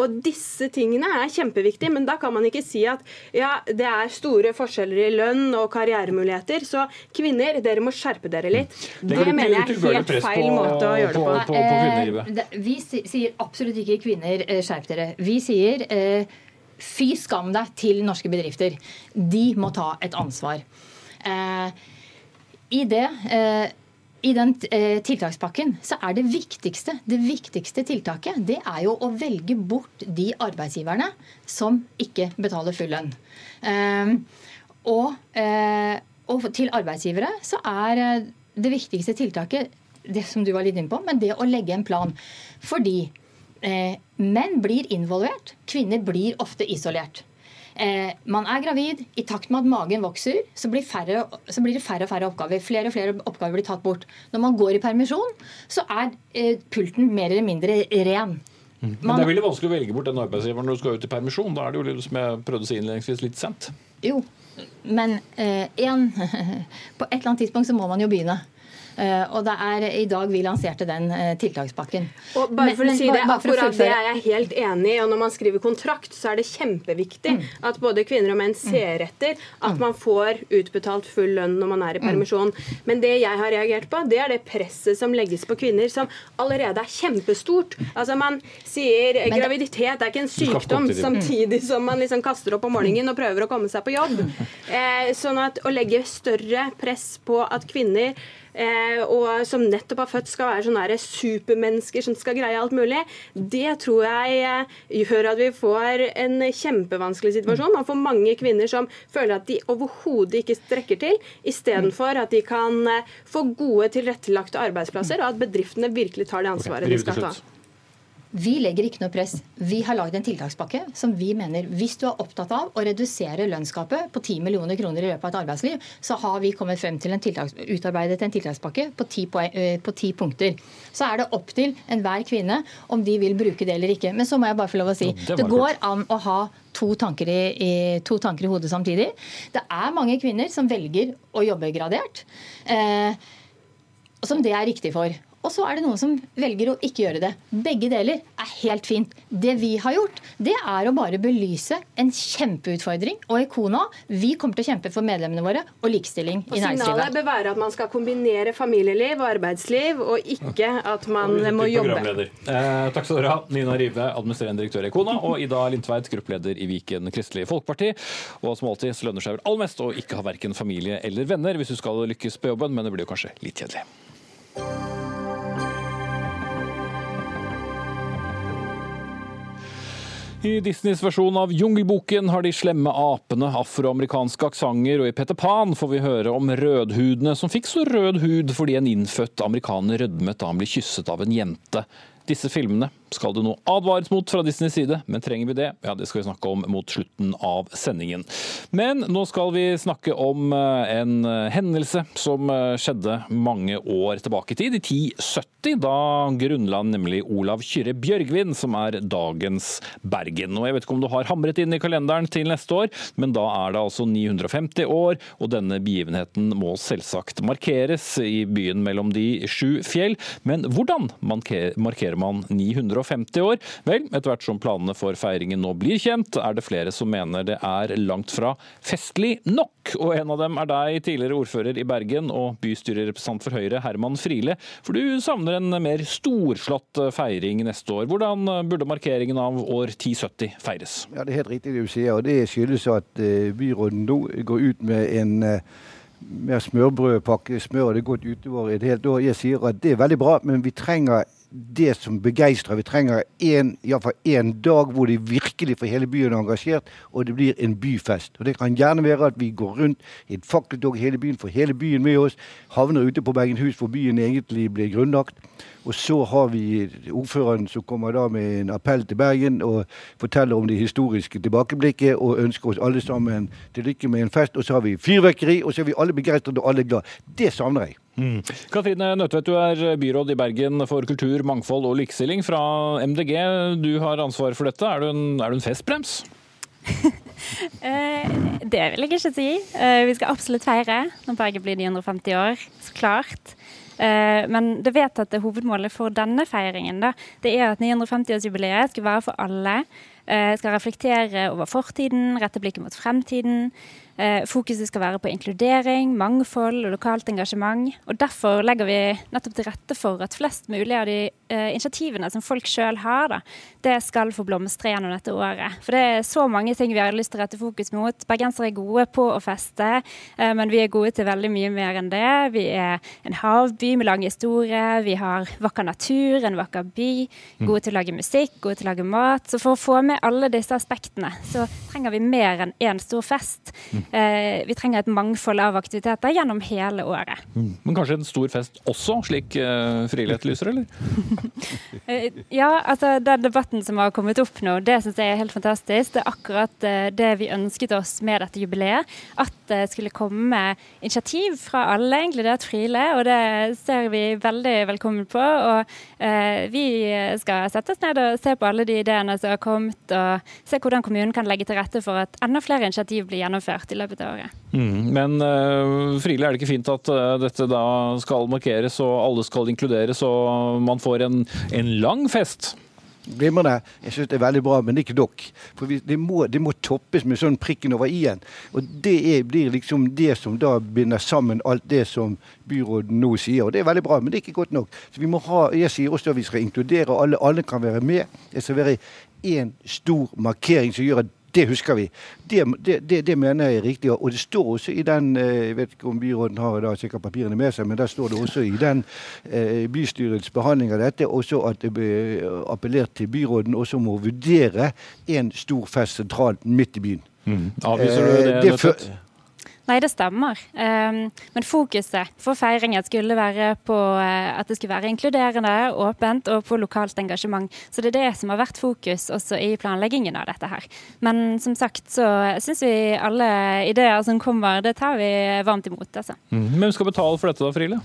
Og disse tingene er kjempeviktige, men da kan man ikke si at ja, det er store forskjeller i lønn og karrieremuligheter, så kvinner, dere må skjerpe dere litt. Det mener jeg er helt feil måte å gjøre det på. på, på, på vi sier absolutt ikke kvinner eh, skjerp dere. Vi sier eh, fy skam deg til norske bedrifter. De må ta et ansvar. I det i den eh, tiltakspakken så er det viktigste, det viktigste tiltaket det er jo å velge bort de arbeidsgiverne som ikke betaler full lønn. Eh, og, eh, og til arbeidsgivere så er eh, det viktigste tiltaket det som du var litt inne på, men det å legge en plan. Fordi eh, menn blir involvert, kvinner blir ofte isolert. Eh, man er gravid, i takt med at magen vokser, så blir, færre, så blir, det færre og færre oppgaver. Flere og flere oppgaver blir tatt bort. Når man går i permisjon, så er eh, pulten mer eller mindre ren. Man, Men det er veldig vanskelig å velge bort den arbeidsgiveren når du skal ut i permisjon. Da er det jo, som jeg prøvde å si innledningsvis, litt sent. Jo, men eh, en, på et eller annet tidspunkt så må man jo begynne. Uh, og det er i dag vi lanserte den uh, tiltakspakken. Og bare for men, å si det, akkurat det er jeg helt enig i. og Når man skriver kontrakt, så er det kjempeviktig mm. at både kvinner og menn mm. ser etter at mm. man får utbetalt full lønn når man er i mm. permisjon. Men det jeg har reagert på, det er det presset som legges på kvinner, som allerede er kjempestort. Altså Man sier graviditet er ikke en sykdom, samtidig som man liksom kaster opp om morgenen og prøver å komme seg på jobb. Eh, sånn at å legge større press på at kvinner eh, og som nettopp har født skal være sånne supermennesker som skal greie alt mulig, det tror jeg eh, gjør at vi får en kjempevanskelig situasjon. Man får mange kvinner som føler at de overhodet ikke strekker til, istedenfor at de kan eh, få gode, tilrettelagte arbeidsplasser, og at bedriftene virkelig tar det ansvaret okay, de skal ta. Vi legger ikke noe press. Vi har lagd en tiltakspakke som vi mener Hvis du er opptatt av å redusere lønnsgapet på 10 millioner kroner i løpet av et arbeidsliv, så har vi kommet frem til en tiltaks, utarbeidet en tiltakspakke på ti, på ti punkter. Så er det opp til enhver kvinne om de vil bruke det eller ikke. Men så må jeg bare få lov å si det, det går an å ha to tanker, i, i, to tanker, i, hodet samtidig. Det er mange kvinner som velger å jobbe gradert. Eh, som det er riktig for. Og så er det noen som velger å ikke gjøre det. Begge deler er helt fint. Det vi har gjort, det er å bare belyse en kjempeutfordring. Og Ikona, vi kommer til å kjempe for medlemmene våre og likestilling og i næringslivet. Signalet bør være at man skal kombinere familieliv og arbeidsliv, og ikke at man må jobbe. Eh, takk skal dere ha, Nina Rive, administrerende direktør i Ikona, og Ida Lindtveit, gruppeleder i Viken Kristelig Folkeparti. Og som alltid så lønner seg vel aller mest å ikke ha verken familie eller venner hvis du skal lykkes på jobben, men det blir jo kanskje litt kjedelig. I Disneys versjon av Jungelboken har de slemme apene afroamerikanske aksenter, og i Peter Pan får vi høre om rødhudene som fikk så rød hud fordi en innfødt amerikaner rødmet da han ble kysset av en jente. Disse filmene skal det nå advares mot fra Disneys side, men trenger vi det? Ja, det skal vi snakke om mot slutten av sendingen. Men nå skal vi snakke om eh, en eh, hendelse som eh, skjedde mange år tilbake i tid, i 1070. Da grunnla nemlig Olav Kyrre Bjørgvin, som er dagens Bergen. Og Jeg vet ikke om du har hamret inn i kalenderen til neste år, men da er det altså 950 år, og denne begivenheten må selvsagt markeres i byen mellom de sju fjell. Men hvordan markerer man 950 150 år. Vel, etter hvert som planene for feiringen nå blir kjent, er det flere som mener det er langt fra festlig nok. Og en av dem er deg, tidligere ordfører i Bergen og bystyrerepresentant for Høyre, Herman Friele. For du savner en mer storslått feiring neste år. Hvordan burde markeringen av år 1070 feires? Ja, Det er helt riktig det du sier, og det skyldes at eh, byråden nå går ut med en eh, mer smørbrødpakke. Smør og det gått utover et helt år. Jeg sier at det er veldig bra, men vi trenger det som begeistrer. Vi trenger en, én dag hvor de virkelig for hele byen er engasjert, og det blir en byfest. Og Det kan gjerne være at vi går rundt i et fakkeltog i hele byen, får hele byen med oss, havner ute på Bergenhus hvor byen egentlig blir grunnlagt. Og så har vi ordføreren som kommer da med en appell til Bergen og forteller om det historiske tilbakeblikket og ønsker oss alle sammen til lykke med en fest. Og så har vi fyrverkeri, og så er vi alle begeistret og alle glad. Det savner jeg. Mm. Katrine Nødtvedt, du er byråd i Bergen for kultur, mangfold og likestilling fra MDG. Du har ansvar for dette. Er du en, er du en festbrems? Eh, det vil jeg ikke si. Eh, vi skal absolutt feire når Bergen blir 950 år, så klart. Eh, men det vedtatte hovedmålet for denne feiringen da, det er at 950-årsjubileet skal være for alle. Skal reflektere over fortiden, rette blikket mot fremtiden. Eh, fokuset skal være på inkludering, mangfold og lokalt engasjement. og Derfor legger vi nettopp til rette for at flest mulig av de eh, initiativene som folk sjøl har, da, det skal få blomstre gjennom dette året. For det er så mange ting vi har lyst til å rette fokus mot. Bergensere er gode på å feste, eh, men vi er gode til veldig mye mer enn det. Vi er en havby med lang historie, vi har vakker natur, en vakker by. Mm. Gode til å lage musikk, gode til å lage mat. Så for å få med alle disse aspektene, så trenger vi mer enn én stor fest. Mm. Eh, vi trenger et mangfold av aktiviteter gjennom hele året. Men kanskje en stor fest også, slik eh, Friele lyser, eller? Eh, Ja, altså den debatten som har kommet opp nå, det syns jeg er helt fantastisk. Det er akkurat eh, det vi ønsket oss med dette jubileet. At det skulle komme initiativ fra alle, egentlig, det er et frile, Og det ser vi veldig velkommen på. Og eh, vi skal sette oss ned og se på alle de ideene som har kommet, og se hvordan kommunen kan legge til rette for at enda flere initiativ blir gjennomført i løpet av året. Mm. Men uh, Friele, er det ikke fint at uh, dette da skal markeres og alle skal inkluderes og man får en, en lang fest? Glimrende. Jeg syns det er veldig bra, men det er ikke nok. For vi, det, må, det må toppes med sånn prikken over i-en. Og det er, blir liksom det som da binder sammen alt det som byråden nå sier. Og det er veldig bra, men det er ikke godt nok. Så vi må ha, Jeg sier også at vi skal inkludere alle. Alle kan være med. Det skal være én stor markering som gjør at det husker vi. Det, det, det, det, mener jeg er riktig. Og det står også i den eh, Jeg vet ikke om byråden har da sikkert papirene med seg, men der står det også i den eh, bystyrets behandling av dette også at det ble appellert til byråden også om å vurdere en stor fest sentralt midt i byen. Mm. Avviser du det? Eh, det? Nei, det stemmer. Um, men fokuset for feiringen skulle være på uh, at det skulle være inkluderende, åpent og på lokalt engasjement. Så det er det som har vært fokus også i planleggingen av dette her. Men som sagt så syns vi alle ideer som kommer, det tar vi varmt imot, altså. Mm. Hvem skal betale for dette da, Friele?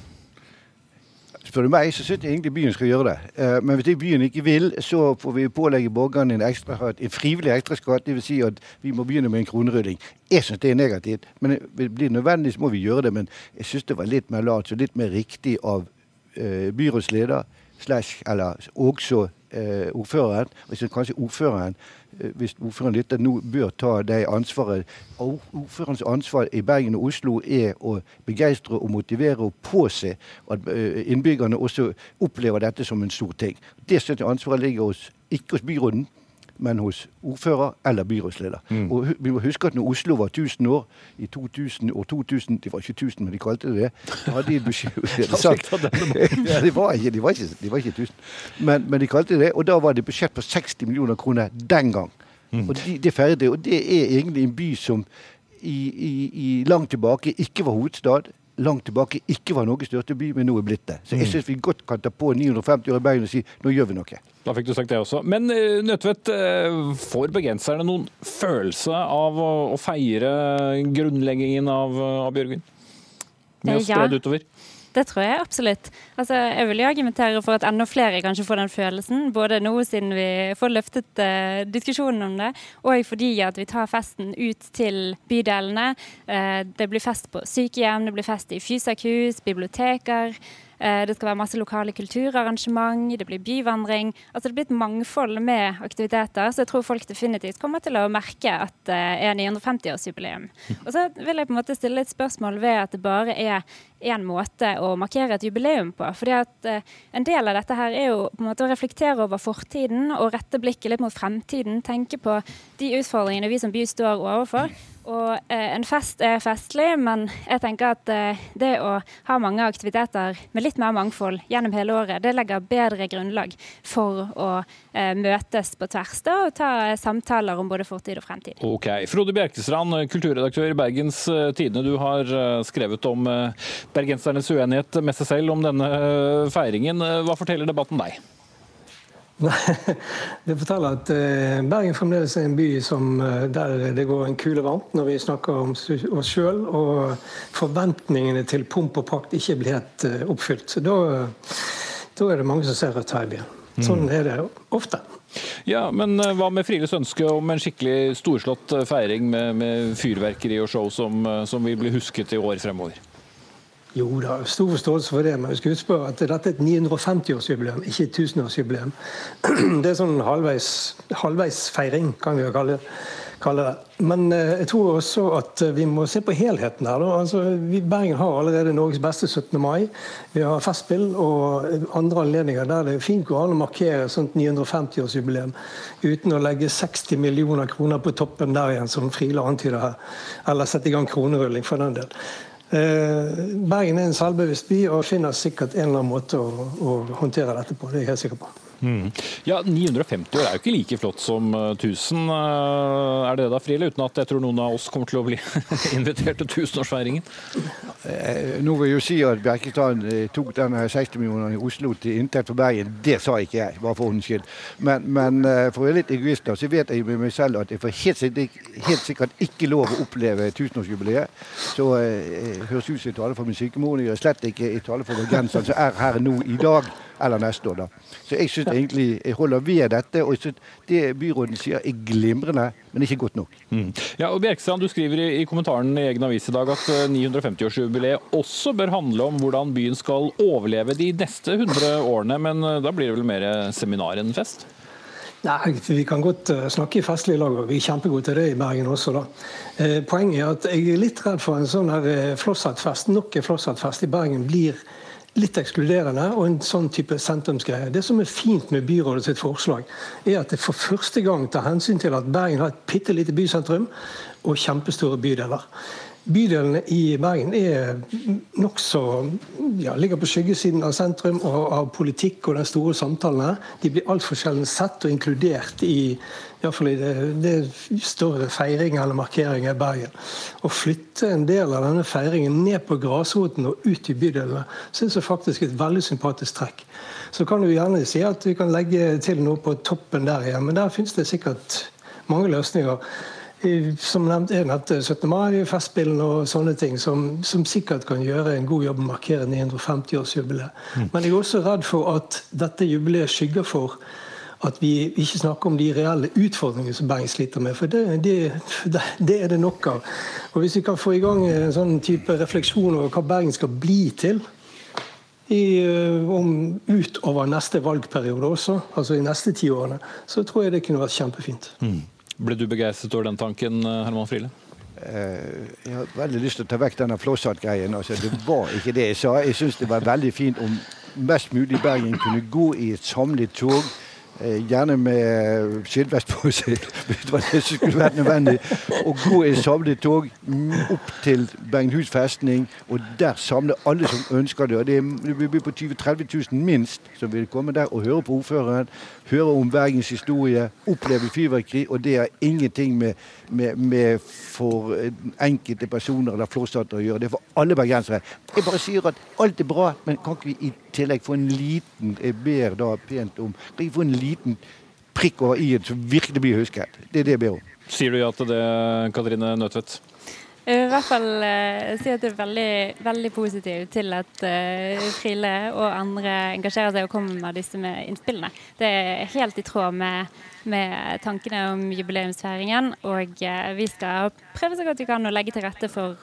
Spør du meg, så syns jeg egentlig byen skal gjøre det. Eh, Men hvis byen ikke vil, så får vi pålegge borgerne en, ekstra, en frivillig ekstraskatt. Dvs. Si at vi må begynne med en kronerydding. Jeg syns det er negativt. men Blir det nødvendig, så må vi gjøre det. Men jeg syns det var litt mer lat og litt mer riktig av eh, byrådsleder slash, eller også eh, ordføreren. Jeg kanskje ordføreren eh, hvis ordføreren lytter nå, bør ta det ansvaret. Ordførerens ansvar i Bergen og Oslo er å begeistre og motivere og påse at eh, innbyggerne også opplever dette som en stor ting. Det ansvaret ligger hos, ikke hos byråden, men hos ordfører eller byrådsleder. Mm. Og vi må huske at når Oslo var 1000 år, i 2000 og 2000 Det var ikke 1000, men de kalte det det. Da hadde de beskjed, budsjett ja, de var ikke, de var ikke, de var ikke 1000. Men, men de kalte det det, og da var det budsjett på 60 millioner kroner den gang. Og de, det det. Og det er egentlig en by som i, i, i langt tilbake ikke var hovedstad. Langt tilbake ikke var Norges største by, men nå er blitt det. Så jeg syns vi godt kan ta på 950 år i Bergen og si nå gjør vi noe. Da fikk du sagt det også. Men eh, Nødtvedt, eh, får bergenserne noen følelse av å, å feire grunnleggingen av, av Bjørgvin? Med å Eh, spre ja. det utover? Det tror jeg absolutt. Altså, jeg vil jo argumentere for at enda flere kanskje får den følelsen. Både nå siden vi får løftet uh, diskusjonen om det, og fordi at vi tar festen ut til bydelene. Uh, det blir fest på sykehjem, det blir fest i fysakhus, biblioteker. Eh, det skal være masse lokale kulturarrangement, det blir byvandring. Altså Det blir et mangfold med aktiviteter, så jeg tror folk definitivt kommer til å merke at det er 950-årsjubileum. Og så vil jeg på en måte stille et spørsmål ved at det bare er én måte å markere et jubileum på. Fordi at eh, En del av dette her er jo på en måte å reflektere over fortiden og rette blikket litt mot fremtiden. Tenke på de utfordringene vi som by står overfor. Og eh, En fest er festlig, men jeg tenker at eh, det å ha mange aktiviteter med litt mer mangfold gjennom hele året, det legger bedre grunnlag for å eh, møtes på tvers da, og ta eh, samtaler om både fortid og fremtid. Ok. Frode Bjerkestrand, kulturredaktør i Bergens eh, Tidende. Du har eh, skrevet om eh, bergensernes uenighet med seg selv om denne eh, feiringen. Eh, Hva forteller debatten deg? Det forteller at eh, Bergen fremdeles er en by som, eh, der det går en kule varmt når vi snakker om oss sjøl, og forventningene til pomp og prakt ikke blir helt eh, oppfylt. Så da, da er det mange som ser rødt her i byen. Sånn er det ofte. Ja, men Hva med Frieles ønske om en skikkelig storslått feiring med, med fyrverkeri og show som, som vil bli husket i år fremover? Jo da, stor forståelse for det, men vi skal huske på at dette er et 950-årsjubileum, ikke et 1000-årsjubileum. Det er sånn halvveis, halvveisfeiring, kan vi jo kalle det. Men eh, jeg tror også at eh, vi må se på helheten her. Altså, Bergen har allerede Norges beste 17. mai. Vi har Festspill og andre anledninger der det fint går an å markere sånt 950-årsjubileum uten å legge 60 millioner kroner på toppen der igjen, som Friele antyder her. Eller sette i gang kronerulling, for den del. Eh, Bergen er en selvbevisst by og finner sikkert en eller annen måte å, å håndtere dette på. Det er jeg helt sikker på. Mm. Ja, 950 år er jo ikke like flott som 1000. Eh, er det da, Friele? Uten at jeg tror noen av oss kommer til å bli invitert til tusenårsfeiringen? Eh, nå vil jeg jo si at Bjerkestrand tok denne 60 millionene i Oslo til inntekt for Bergen. Det sa ikke jeg, bare for ordens skyld. Men, men, for å være litt egoist, da, så vet jeg med meg selv at jeg får helt sikkert, helt sikkert ikke lov å oppleve tusenårsjubileet. Så eh, høres ut som jeg taler for min sykemor. Jeg gjør slett ikke i tale for bergenseren som er her nå i dag eller neste år. da. Så jeg syns egentlig holder ved dette. Og det byråden sier er glimrende, men ikke godt nok. Mm. Ja, og Bjerkstrand, du skriver i, i kommentaren i egen avis i dag at 950-årsjubileet eh, også bør handle om hvordan byen skal overleve de neste 100 årene. Men eh, da blir det vel mer seminar enn fest? Nei, Vi kan godt eh, snakke i festlige lag, og vi er kjempegode til det i Bergen også. da. Poenget er at jeg er litt redd for en sånn her Flosshattfest, nok en Flosshattfest i Bergen blir litt ekskluderende og en sånn type sentrumsgreie. Det som er fint med byrådet sitt forslag, er at det for første gang tar hensyn til at Bergen har et bitte lite bysentrum og kjempestore bydeler. Bydelene i Bergen er nokså ja, ligger på skyggesiden av sentrum og av politikk og den store samtalen De blir altfor sjelden sett og inkludert i Iallfall i det, det større feiringen eller markeringen i Bergen. Å flytte en del av denne feiringen ned på grasroten og ut i bydelene syns jeg faktisk er et veldig sympatisk trekk. Så kan du gjerne si at vi kan legge til noe på toppen der igjen, men der finnes det sikkert mange løsninger som nevnt jeg nevnte 17. mai, Festspillene og sånne ting, som, som, sikkert kan gjøre en god jobb med å markere 950-årsjubileet. Mm. Men jeg er også redd for at dette jubileet skygger for at vi ikke snakker om de reelle utfordringene som Bergen sliter med. For det, det, det, er det nok av. Og Hvis vi kan få i gang en sånn type refleksjon over hva Bergen skal bli til i, eh, om, utover neste valgperiode også, altså i neste ti årene, så tror jeg det kunne vært kjempefint. Mm. Ble du begeistret over den tanken, eh, Herman Friele? Eh, jeg har veldig lyst til å ta vekk denne flosshatt-greien. Altså, det var ikke det jeg sa. Jeg syns det var veldig fint om mest mulig Bergen kunne gå i et samlet tog gjerne med skiltvest på seg, hvis det var det som skulle vært nødvendig. Å gå i samlet tog opp til Bergenhus festning, og der samle alle som ønsker det. og Det blir på 20 30 000 minst som vil komme der og høre på ordføreren, høre om Bergens historie, oppleve fyrverkeri. Og det har ingenting med, med, med for enkelte personer eller flåstater å gjøre. Det er for alle bergensere. Jeg bare sier at alt er bra, men kan ikke vi i tillegg få en liten Jeg ber da pent om kan vi få en liten prikk over i-en som virkelig blir husket. Det er det jeg ber om. Sier du ja til det, Katrine Nødtvedt? Jeg vil i hvert fall uh, si at det er veldig, veldig positivt til at uh, Friele og andre engasjerer seg og kommer med disse med innspillene. Det er helt i tråd med, med tankene om jubileumsfeiringen. Og uh, vi skal prøve så godt vi kan å legge til rette for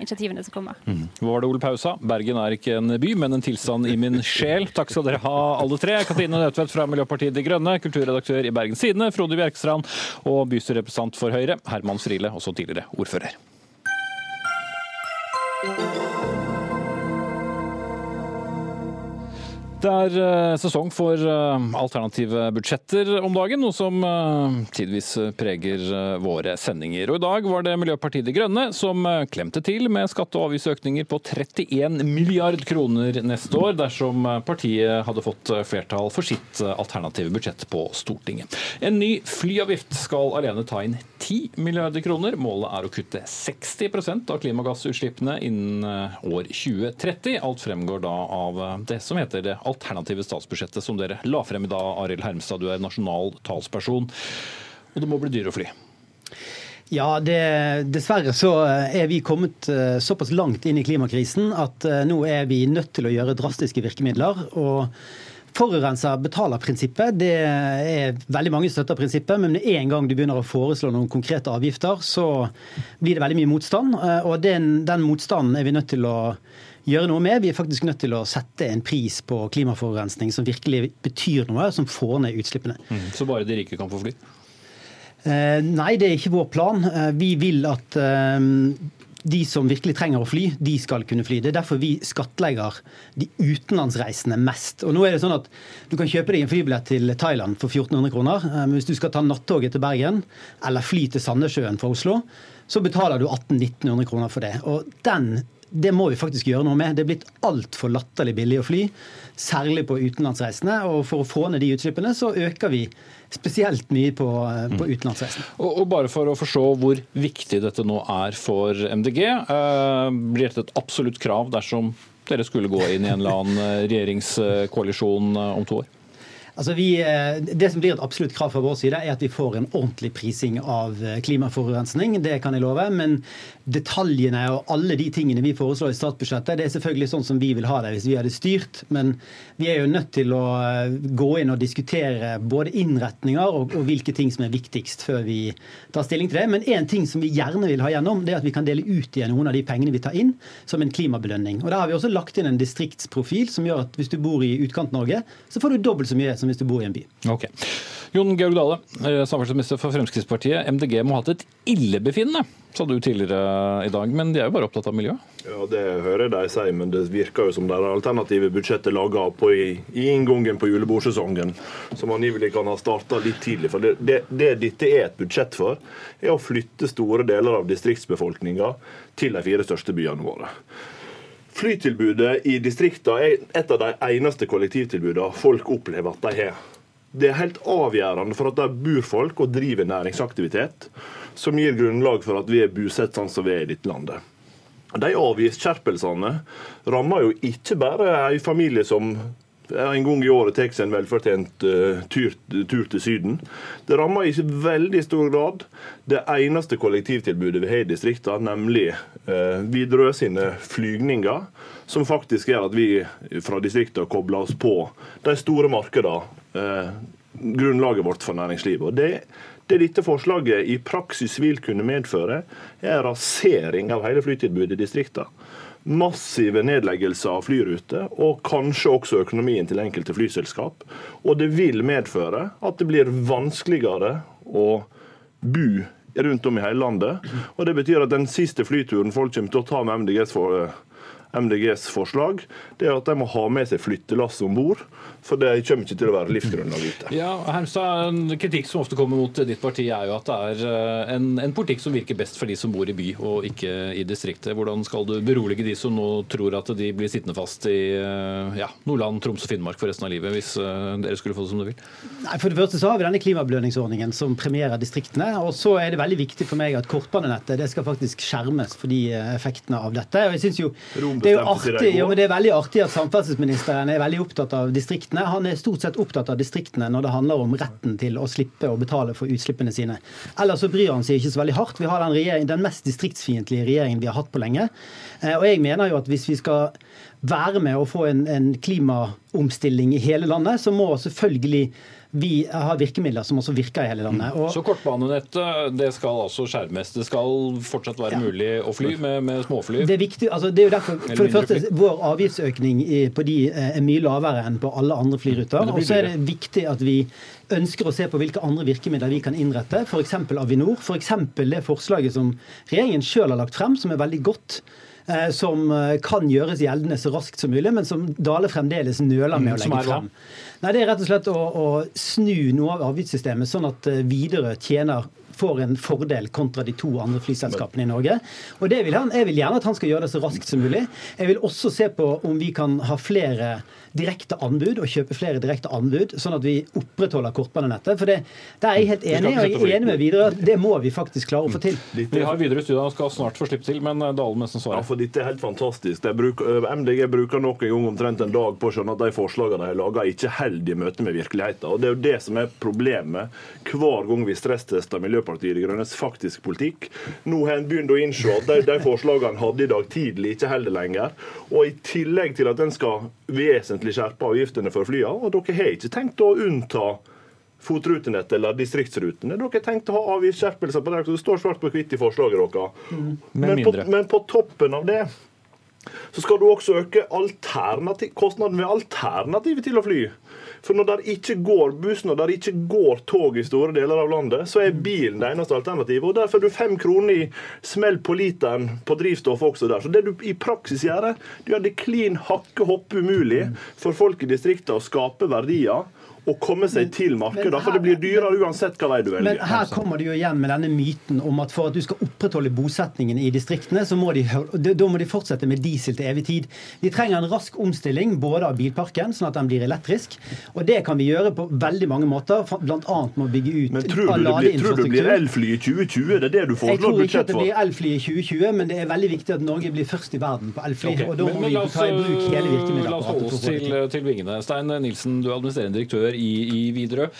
initiativene som kommer. Mm. Var det Ole Pausa? Bergen er ikke en by, men en tilstand i min sjel. Takk skal dere ha, alle tre. Katrine Nødtvedt fra Miljøpartiet De Grønne, kulturredaktør i Bergens Tidende, Frode Bjerkstrand og bystyrerepresentant for Høyre, Herman Friele, også tidligere ordfører. Det er uh, sesong for uh, alternative budsjetter om dagen, noe som uh, tidvis preger våre sendinger. Og I dag var det Miljøpartiet De Grønne som klemte til med skatte- og avgiftsøkninger på 31 milliard kroner neste år, dersom partiet hadde fått flertall for sitt alternative budsjett på Stortinget. En ny flyavgift skal alene ta inn 10 milliarder kroner. Målet er å kutte 60% av klimagassutslippene innen år 2030. Alt fremgår da av det som heter det alternative statsbudsjettet som dere la frem i dag, Arild Hermstad, du er nasjonal talsperson. Og det må bli dyrere å fly? Ja, det, Dessverre så er vi kommet eh, såpass langt inn i klimakrisen at eh, nå er vi nødt til å gjøre drastiske virkemidler. og Forurenser betaler-prinsippet. det er Veldig mange støtter prinsippet, men med en gang du begynner å foreslå noen konkrete avgifter, så blir det veldig mye motstand. Eh, og den, den motstanden er vi nødt til å gjøre noe med. Vi er faktisk nødt til å sette en pris på klimaforurensning som virkelig betyr noe, som får ned utslippene. Mm. Så bare de rike kan få fly? Eh, nei, det er ikke vår plan. Eh, vi vil at de som virkelig trenger å fly, de skal kunne fly. Det er derfor vi skattlegger de utenlandsreisende mest. Og nå er det sånn at Du kan kjøpe deg en flybillett til Thailand for 1400 kroner. Men hvis du skal ta nattoget til Bergen eller fly til Sandnessjøen fra Oslo, så betaler du 1800-1900 kroner for det. Og den det må vi faktisk gjøre noe med. Det er blitt altfor latterlig billig å fly, særlig på utenlandsreisene. Og for å få ned de utslippene, så øker vi spesielt mye på, eh, på utenlandsreisen. Og, og, bare for å forstå hvor viktig dette nå er for MDG, eh, blir dette et absolutt krav dersom dere skulle gå inn i en eller annen eh, regjeringskoalisjon eh, om to år? Altså vi, det som blir et absolutt krav fra vår side, er at vi får en ordentlig prising av klimaforurensning. Det kan jeg love. Men detaljene og alle de tingene vi foreslår i statsbudsjettet, det er selvfølgelig sånn som vi vil ha det hvis vi hadde styrt. Men vi er jo nødt til å eh, gå inn og diskutere både innretninger og, og hvilke ting som er viktigst, før vi tar stilling til det. Men én ting som vi gjerne vil ha gjennom, det er at vi kan dele ut igjen noen av de pengene vi tar inn, som en klimabelønning. Og Der har vi også lagt inn en distriktsprofil som gjør at hvis du bor i Utkant-Norge, så får du dobbelt så mye som hvis du bor i en by. Ok. Jon Georg Dale, eh, samferdselsminister for Fremskrittspartiet. MDG må ha hatt et illebefinnende, sa du tidligere i dag. Men de er jo bare opptatt av miljøet? Ja, Det hører jeg de si, men det virker jo som det alternative budsjettet er laga i, i inngangen på julebordsesongen, som angivelig kan ha starta litt tidlig. For det, det, det, dette er et budsjett for, er å flytte store deler av distriktsbefolkninga til de fire største byene våre. Flytilbudet i distriktene er et av de eneste kollektivtilbudene folk opplever at de har. Det er helt avgjørende for at der bor folk og driver næringsaktivitet, som gir grunnlag for at vi er bosatt sånn som vi er i dette landet. De avgiftsskjerpelsene rammer jo ikke bare en familie som en gang i året tar seg en velfortjent uh, tur, tur, til Syden. Det rammer i veldig stor grad det eneste kollektivtilbudet vi har i distriktene, nemlig uh, Widerøe sine flygninger, som faktisk gjør at vi fra distriktene kobler oss på de store markedene. Uh, grunnlaget vårt for næringslivet. Og det det dette forslaget i praksis vil kunne medføre, er rasering av hele flytilbudet i distriktene massive nedleggelser av flyruter, og kanskje også økonomien til enkelte flyselskap. Og det vil medføre at det blir vanskeligere å bo rundt om i hele landet. Og det betyr at den siste flyturen folk kommer til å ta med MDGs, for, MDGs forslag, det er at de må ha med seg flyttelass om bord. For det kommer ikke til å være livsgrunnlag ute. Ja, Hermstad, En kritikk som ofte kommer mot ditt parti, er jo at det er eh, en, en, politikk som virker best for de som bor i by og ikke i distriktet. Hvordan skal du berolige de som nå tror at de blir sittende fast i eh, ja, Nordland, Troms og Finnmark for resten av livet, hvis eh, dere skulle få det som dere vil? Nei, For det første så har vi denne klimabelønningsordningen som premierer distriktene. Og så er det veldig viktig for meg at kortbanenettet det skal faktisk skjermes for de effektene av dette. Og jeg synes jo, det er jo artig, jo, det er veldig artig at samferdselsministeren er veldig opptatt av distriktene distriktene. Han er stort sett opptatt av distriktene når det handler om retten til å slippe å betale for utslippene sine. Ellers så bryr han seg ikke så veldig hardt. Vi har den, den mest distriktsfiendtlige regjeringen vi har hatt på lenge. Eh, og jeg mener jo at hvis vi skal være med å få en, en klimaomstilling i hele landet, så må selvfølgelig vi har virkemidler som også virker i hele landet. Og... Så kortbanenettet det skal altså skjermes? Det skal fortsatt være ja. mulig å fly med, med, småfly? Det er viktig, altså det er jo derfor, for det første, Vår avgiftsøkning på de eh, er mye lavere enn på alle andre flyruter. Og så er det viktig at vi ønsker å se på hvilke andre virkemidler vi kan innrette, f.eks. Avinor. F.eks. For det forslaget som regjeringen sjøl har lagt frem, som er veldig godt eh, som eh, kan gjøres gjeldende så raskt som mulig, men som Dale fremdeles nøler med å mm, legge frem. Nei, Det er rett og slett å, å snu noe av avgiftssystemet, sånn at eh, Widerøe tjener får en fordel kontra de to andre flyselskapene i Norge. Og det vil han, Jeg vil gjerne at han skal gjøre det så raskt som mulig. Jeg vil også se på om vi kan ha flere direkte anbud og kjøpe flere direkte anbud, sånn at vi opprettholder kortbanenettet. For det, der er jeg helt enig, og jeg er enig med Widerøe at det må vi faktisk klare å få til. Vi har videre studier og skal snart få slippe til, men eh, Dalen nesten svarer. Ja, for dette er helt fantastisk. Bruker, eh, MDG bruker nok en gang omtrent en dag på å skjønne at de forslagene de har laga, ikke holder i møte med virkeligheten. Og Det er jo det som er problemet hver gang vi stresstester Miljøpartiet De Grønnes faktisk politikk. Nå har en begynt å innse at de, de forslagene hadde i dag tidlig, ikke holder lenger. Og i tillegg til at en skal vesentlig skjerpe avgiftene for flyene, og dere har ikke tenkt å unnta FOT-rutenettet eller distriktsrutene. Dere har tenkt å ha avgiftsskjerpelser på det, så det står svart på hvitt i forslaget deres. Mm. Men, på, men på toppen av det så skal du også øke kostnaden ved alternativet til å fly. For når det ikke går buss, når det ikke går tog i store deler av landet, så er bilen det eneste alternativet. og Derfor er du fem kroner i smell på literen på drivstoff også der. Så det du i praksis gjør, du gjør det klin hakke hoppe umulig for folk i distriktene å skape verdier å komme seg til markedet. For det blir dyrere uansett hva vei du velger. Men her kommer du jo igjen med denne myten om at for at du skal opprettholde bosettingen i distriktene, så må de, da må de fortsette med diesel til evig tid. De trenger en rask omstilling både av bilparken, sånn at den blir elektrisk. Og det kan vi gjøre på veldig mange måter, bl.a. med å bygge ut Men tror du, det blir, tror du det blir elfly i 2020? Det er det du foreslår budsjett for? Jeg tror ikke at det blir elfly i 2020, men det er veldig viktig at Norge blir først i verden på elfly. Okay. Og da må men, men, vi ta i bruk hele virkemiddelapparatet. La oss holde oss til, til vingene. Stein Nilsen, du er administrerende direktør i, i Widerøe.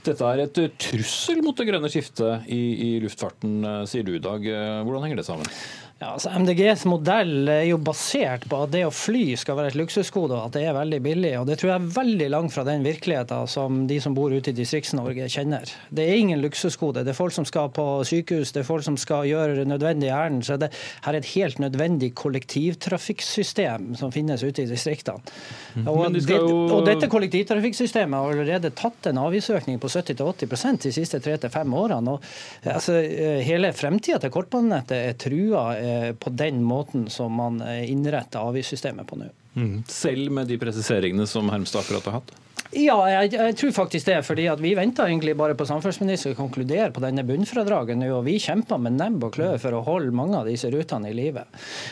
Dette er et trussel mot det grønne skiftet i, i luftfarten, sier du i dag. Hvordan henger det sammen? Ja, altså MDGs modell er jo basert på at det å fly skal være et luksusgode, og at det er veldig billig. og Det tror jeg er veldig langt fra den virkeligheten som de som bor ute i Distrikts-Norge kjenner. Det er ingen luksusgode. Det er folk som skal på sykehus, det er folk som skal gjøre nødvendige ærend. Så det her er et helt nødvendig kollektivtrafikksystem som finnes ute i distriktene. Mhm. Og, de det, jo... og dette kollektivtrafikksystemet har allerede tatt en avgiftsøkning på 70-80% de siste tre til fem årene. og altså, Hele fremtida til kortbanenettet er trua på den måten som man innretter avgiftssystemet på nå. Mm. Selv med de presiseringene som Hermstad akkurat har hatt? Ja, jeg, jeg, tror faktisk det. fordi at Vi venter egentlig bare på samferdselsministeren å konkludere på denne bunnfradraget nå. og Vi kjemper med nebb og klør for å holde mange av disse rutene i live.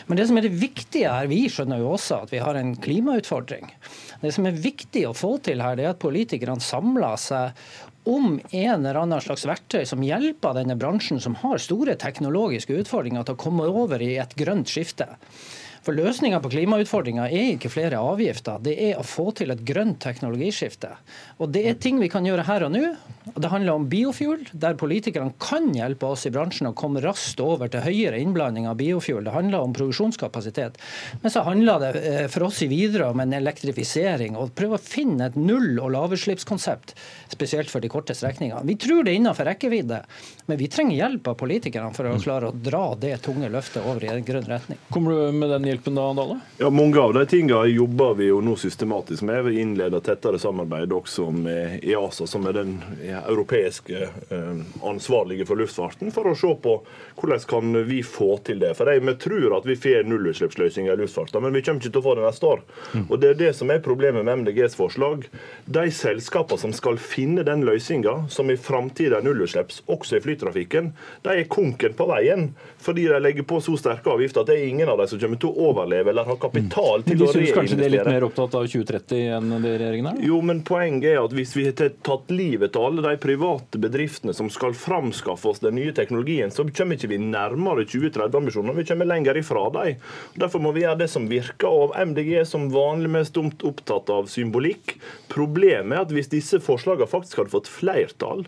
Men det som er det viktige her, vi skjønner jo også at vi har en klimautfordring. Det som er viktig å få til her, det er at politikerne samler seg om en eller annen slags verktøy som hjelper denne bransjen, som har store teknologiske utfordringer, til å komme over i et grønt skifte. For Løsninga på klimautfordringa er ikke flere avgifter, det er å få til et grønt teknologiskifte. Og Det er ting vi kan gjøre her og nå. Det handler om biofuel, der politikerne kan hjelpe oss i bransjen å komme raskt over til høyere innblanding av biofuel. Det handler om produksjonskapasitet. Men så handler det for oss i Widerøe om en elektrifisering og prøve å finne et null- og lavutslippskonsept, spesielt for de korte strekningene. Vi tror det er innenfor rekkevidde, men vi trenger hjelp av politikerne for å klare å dra det tunge løftet over i en grønn retning. Kommer du med den hjelpen da, Dale? Ja, Mange av de tingene jobber vi jo nå systematisk med. Vi innleder tettere samarbeid også med EASA, som er den europeiske eh, ansvarlige for luftfarten, for å se på hvordan kan vi få til det. For Vi tror at vi får nullutslippsløsninger i luftfarten, men vi kommer ikke til å få det neste år. Og Det er det som er problemet med MDGs forslag. De selskapene som skal finne den løsninga, som i framtida er nullutslipps, også i flytrafikken, de er konken på veien. Fordi de legger på så sterke avgifter at det er ingen av dem som kommer til å overleve eller ha kapital til å reinvestere. Du syns kanskje de er litt mer opptatt av 2030 enn det regjeringen er? Jo, men poenget er at hvis vi har tatt livet til alle de private bedriftene som skal framskaffe oss den nye teknologien, så kommer ikke vi nærmere 2030-ambisjonene, vi kommer lenger ifra dem. Derfor må vi gjøre det som virker. Og MDG er som vanlig mest opptatt av symbolikk. Problemet er at hvis disse forslagene faktisk hadde fått flertall,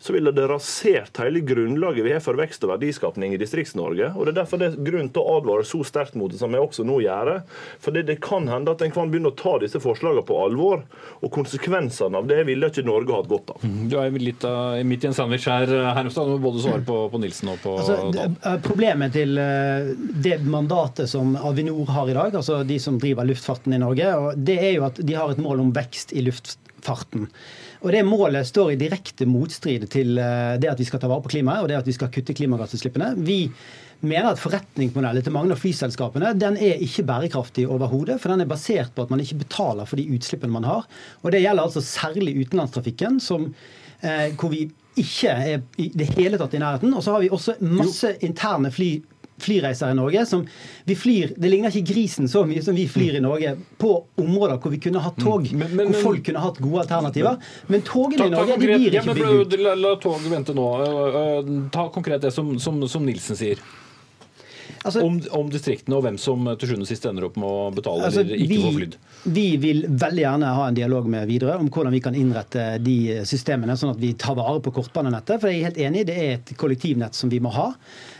så ville det rasert hele grunnlaget vi har for vekst og verdiskapning i Distrikts-Norge. Og Det er derfor det er grunn til å advare så sterkt mot det som jeg også nå gjør. For det, det kan hende at en kan begynne å ta disse forslagene på alvor, og konsekvensene av det ville ikke Norge hatt godt av. Du er litt av, midt i en sandwich her, Hermstad. Du må både svare på, på Nilsen og på altså, det, Problemet til det mandatet som Avinor har i dag, altså de som driver luftfarten i Norge, det er jo at de har et mål om vekst i luftfarten. Og Det målet står i direkte motstrid til det at vi skal ta vare på klimaet og det at vi skal kutte klimagassutslippene. Vi mener at forretningsmodellen til mange av flyselskapene den er ikke bærekraftig overhodet. For den er basert på at man ikke betaler for de utslippene man har. Og Det gjelder altså særlig utenlandstrafikken, som, eh, hvor vi ikke er i det hele tatt i nærheten. Og så har vi også masse interne fly flyreiser i Norge. som vi flyr, Det ligner ikke grisen så mye som vi flyr i Norge på områder hvor vi kunne hatt tog. Men, men, hvor folk kunne hatt gode alternativer. Men togene i Norge de blir ikke bygd ut. La, la tog vente nå. Ta konkret det som, som, som Nilsen sier. Altså, om, om, distriktene og hvem som til sjuende og sist ender opp med å betale altså, eller ikke vi, få flydd. Vi vil veldig gjerne ha en dialog med Widerøe om hvordan vi kan innrette de systemene, sånn at vi tar vare på kortbanenettet. For jeg er helt enig, det er et kollektivnett som vi må ha.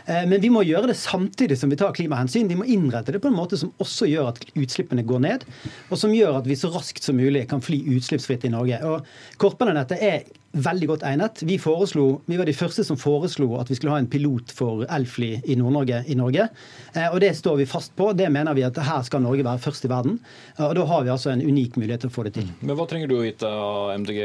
Men vi må gjøre det samtidig som vi tar klimahensyn. Vi må innrette det på en måte som også gjør at utslippene går ned, og som gjør at vi så raskt som mulig kan fly utslippsfritt i Norge. Og Kortbanenettet er veldig godt egnet. Vi, foreslo, vi var de første som foreslo at vi skulle ha en pilot for elfly i Nord-Norge. i Norge. Eh, og Det står vi fast på. Det mener vi at her skal Norge være først i verden. Eh, og Da har vi altså en unik mulighet til å få det til. Men hva trenger du å vite av MDG,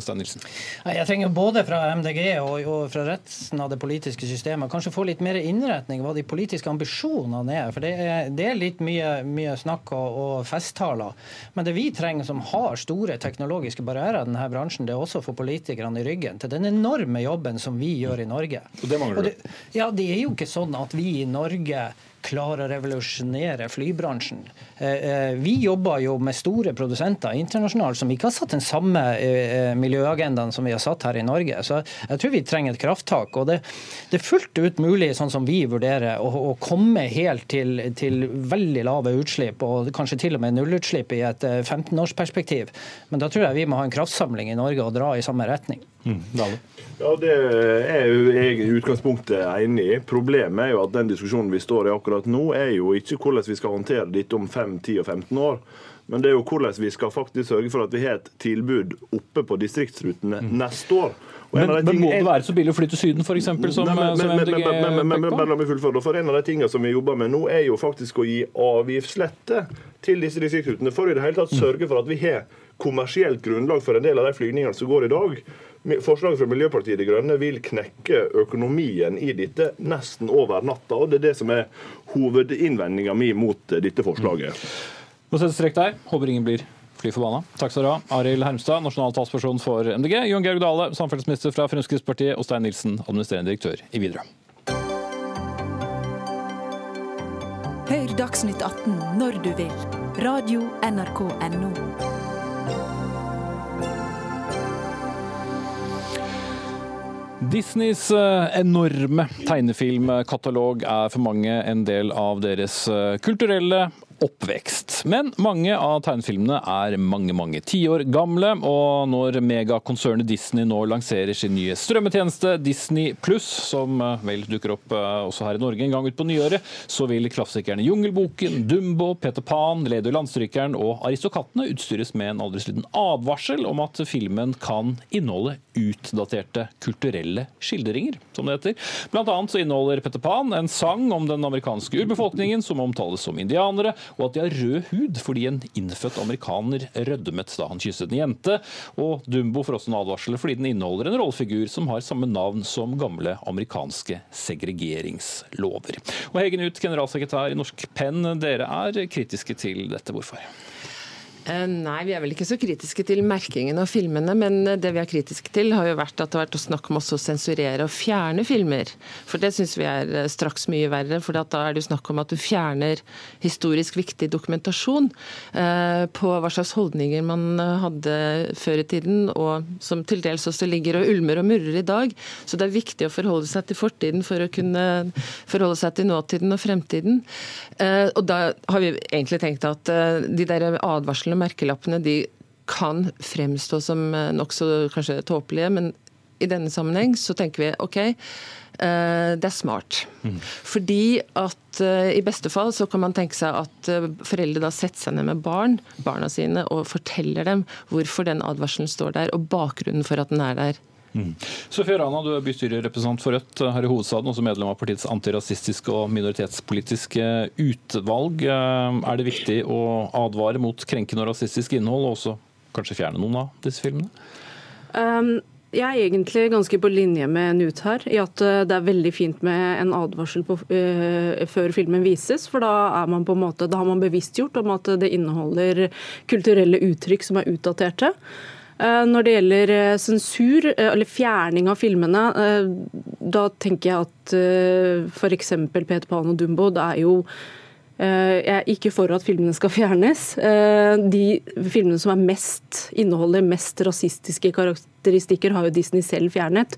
Stein Nilsen? Jeg trenger både fra MDG og, fra resten av det politiske systemet kanskje få litt mer innretning hva de politiske ambisjonene er. For det er, det er litt mye, mye snakk og, og festtaler. Men det vi trenger som har store teknologiske barrierer i denne bransjen, det er også for politikerne i ryggen til den enorme jobben som vi gjør i Norge. Og det mangler du. ja, det er jo ikke sånn at vi i Norge klarer å revolusjonere flybransjen. Eh, eh, Vi jobber jo med store produsenter internasjonalt som ikke har satt den samme eh, miljøagendaen som vi har satt her i Norge. Så jeg tror vi trenger et krafttak. Og det, det er fullt ut mulig, sånn som vi vurderer, å, å komme helt til, til veldig lave utslipp, og kanskje til og med nullutslipp i et eh, 15-årsperspektiv. Men da tror jeg vi må ha en kraftsamling i Norge og dra i samme retning. Ja, Det er jo jeg i utgangspunktet enig i. Problemet er jo at den diskusjonen vi står i akkurat nå, er jo ikke hvordan vi skal håndtere dette om 5, 10 og 15 år. Men det er jo hvordan vi skal faktisk sørge for at vi har et tilbud oppe på distriktsrutene neste år. Men, men må det være så billig å fly til Syden, f.eks., som, Nei, men- som MDG peker på? For En av de tingene som vi jobber med nå, er jo faktisk å gi avgiftslette til disse distriktsrutene. For i det hele tatt sørge for at vi har kommersielt grunnlag for en del av de flygningene som går i dag. Forslaget fra Miljøpartiet De Grønne vil knekke økonomien i dette nesten over natta. og Det er det som er hovedinnvendinga mi mot eh, dette forslaget. Må sette strek der. Håper ingen blir fly forbanna. Takk skal du ha. Arild Hermstad, nasjonal talsperson for MDG. Jon Georg Dale, samferdselsminister fra Fremskrittspartiet. Og Stein Nilsen, administrerende direktør i Widerøe. Hør Dagsnytt 18 når du vil. Radio NRK Radio.nrk.no. Disneys eh, enorme tegnefilmkatalog er for mange en del av deres eh, kulturelle oppvekst. Men mange av tegnefilmene er mange mange tiår gamle, og når megakonsernet Disney nå lanserer sin nye strømmetjeneste Disney Pluss, som eh, vel dukker opp eh, også her i Norge en gang utpå nyåret, så vil klassikerne Jungelboken, Dumbo, Peter Pan, Lady Landstrykeren og Aristokattene utstyres med en aldri så liten advarsel om at filmen kan inneholde utdaterte kulturelle skildringer, som det heter. Blant annet så inneholder Peter Pan en sang om den amerikanske urbefolkningen som omtales som indianere, og at de har rød hud fordi en innfødt amerikaner rødmet da han kysset en jente. Og Dumbo får også en advarsel fordi den inneholder en rollefigur som har samme navn som gamle amerikanske segregeringslover. Og Hegen Ut, generalsekretær i Norsk Penn, dere er kritiske til dette. Hvorfor? Eh, Nei, vi er vel ikke så kritiske til merkingen av filmene, men eh, det vi er kritiske til, har jo vært at det har vært snakk om også å sensurere og fjerne filmer. For det syns vi er eh, straks mye verre, for da er det jo snakk om at du fjerner historisk viktig dokumentasjon på hva slags holdninger man hadde før i tiden, og som til dels også ligger og ulmer og murrer i dag. Så det er viktig å forholde seg til fortiden for å kunne forholde seg til nåtiden og fremtiden. Og da har vi egentlig tenkt at de der advarslene og merkelappene de kan fremstå som eh, nokså kanskje tåpelige, men i denne sammenheng så tenker vi OK, eh, det er smart. Fordi at eh, i beste fall så kan man tenke seg at foreldre da setter seg ned med barn, barna sine, og forteller dem hvorfor den advarselen står der, og bakgrunnen for at den er der. Sofie Rana, du er bystyrerepresentant for Rødt her i hovedstaden, også medlem av partiets antirasistiske og minoritetspolitiske utvalg. Eh, Er det viktig å advare mot krenkende og rasistisk innhold, og også kanskje fjerne noen av disse filmene? Um, jeg er egentlig ganske på linje med Nut her, i at uh, det er veldig fint med en advarsel på, uh, før filmen vises. For da, er man på en måte, da har man bevisstgjort om at det inneholder kulturelle uttrykk som er utdaterte. Uh, Når det gjelder uh, sensur, uh, eller fjerning av filmene, da tenker jeg at f.eks. Peter Pan og Dumbo, det er jo Eh, Jeg er ikke for at filmene skal fjernes. Eh, De filmene som er mest, inneholder mest rasistiske karakteristikker, har jo Disney selv fjernet.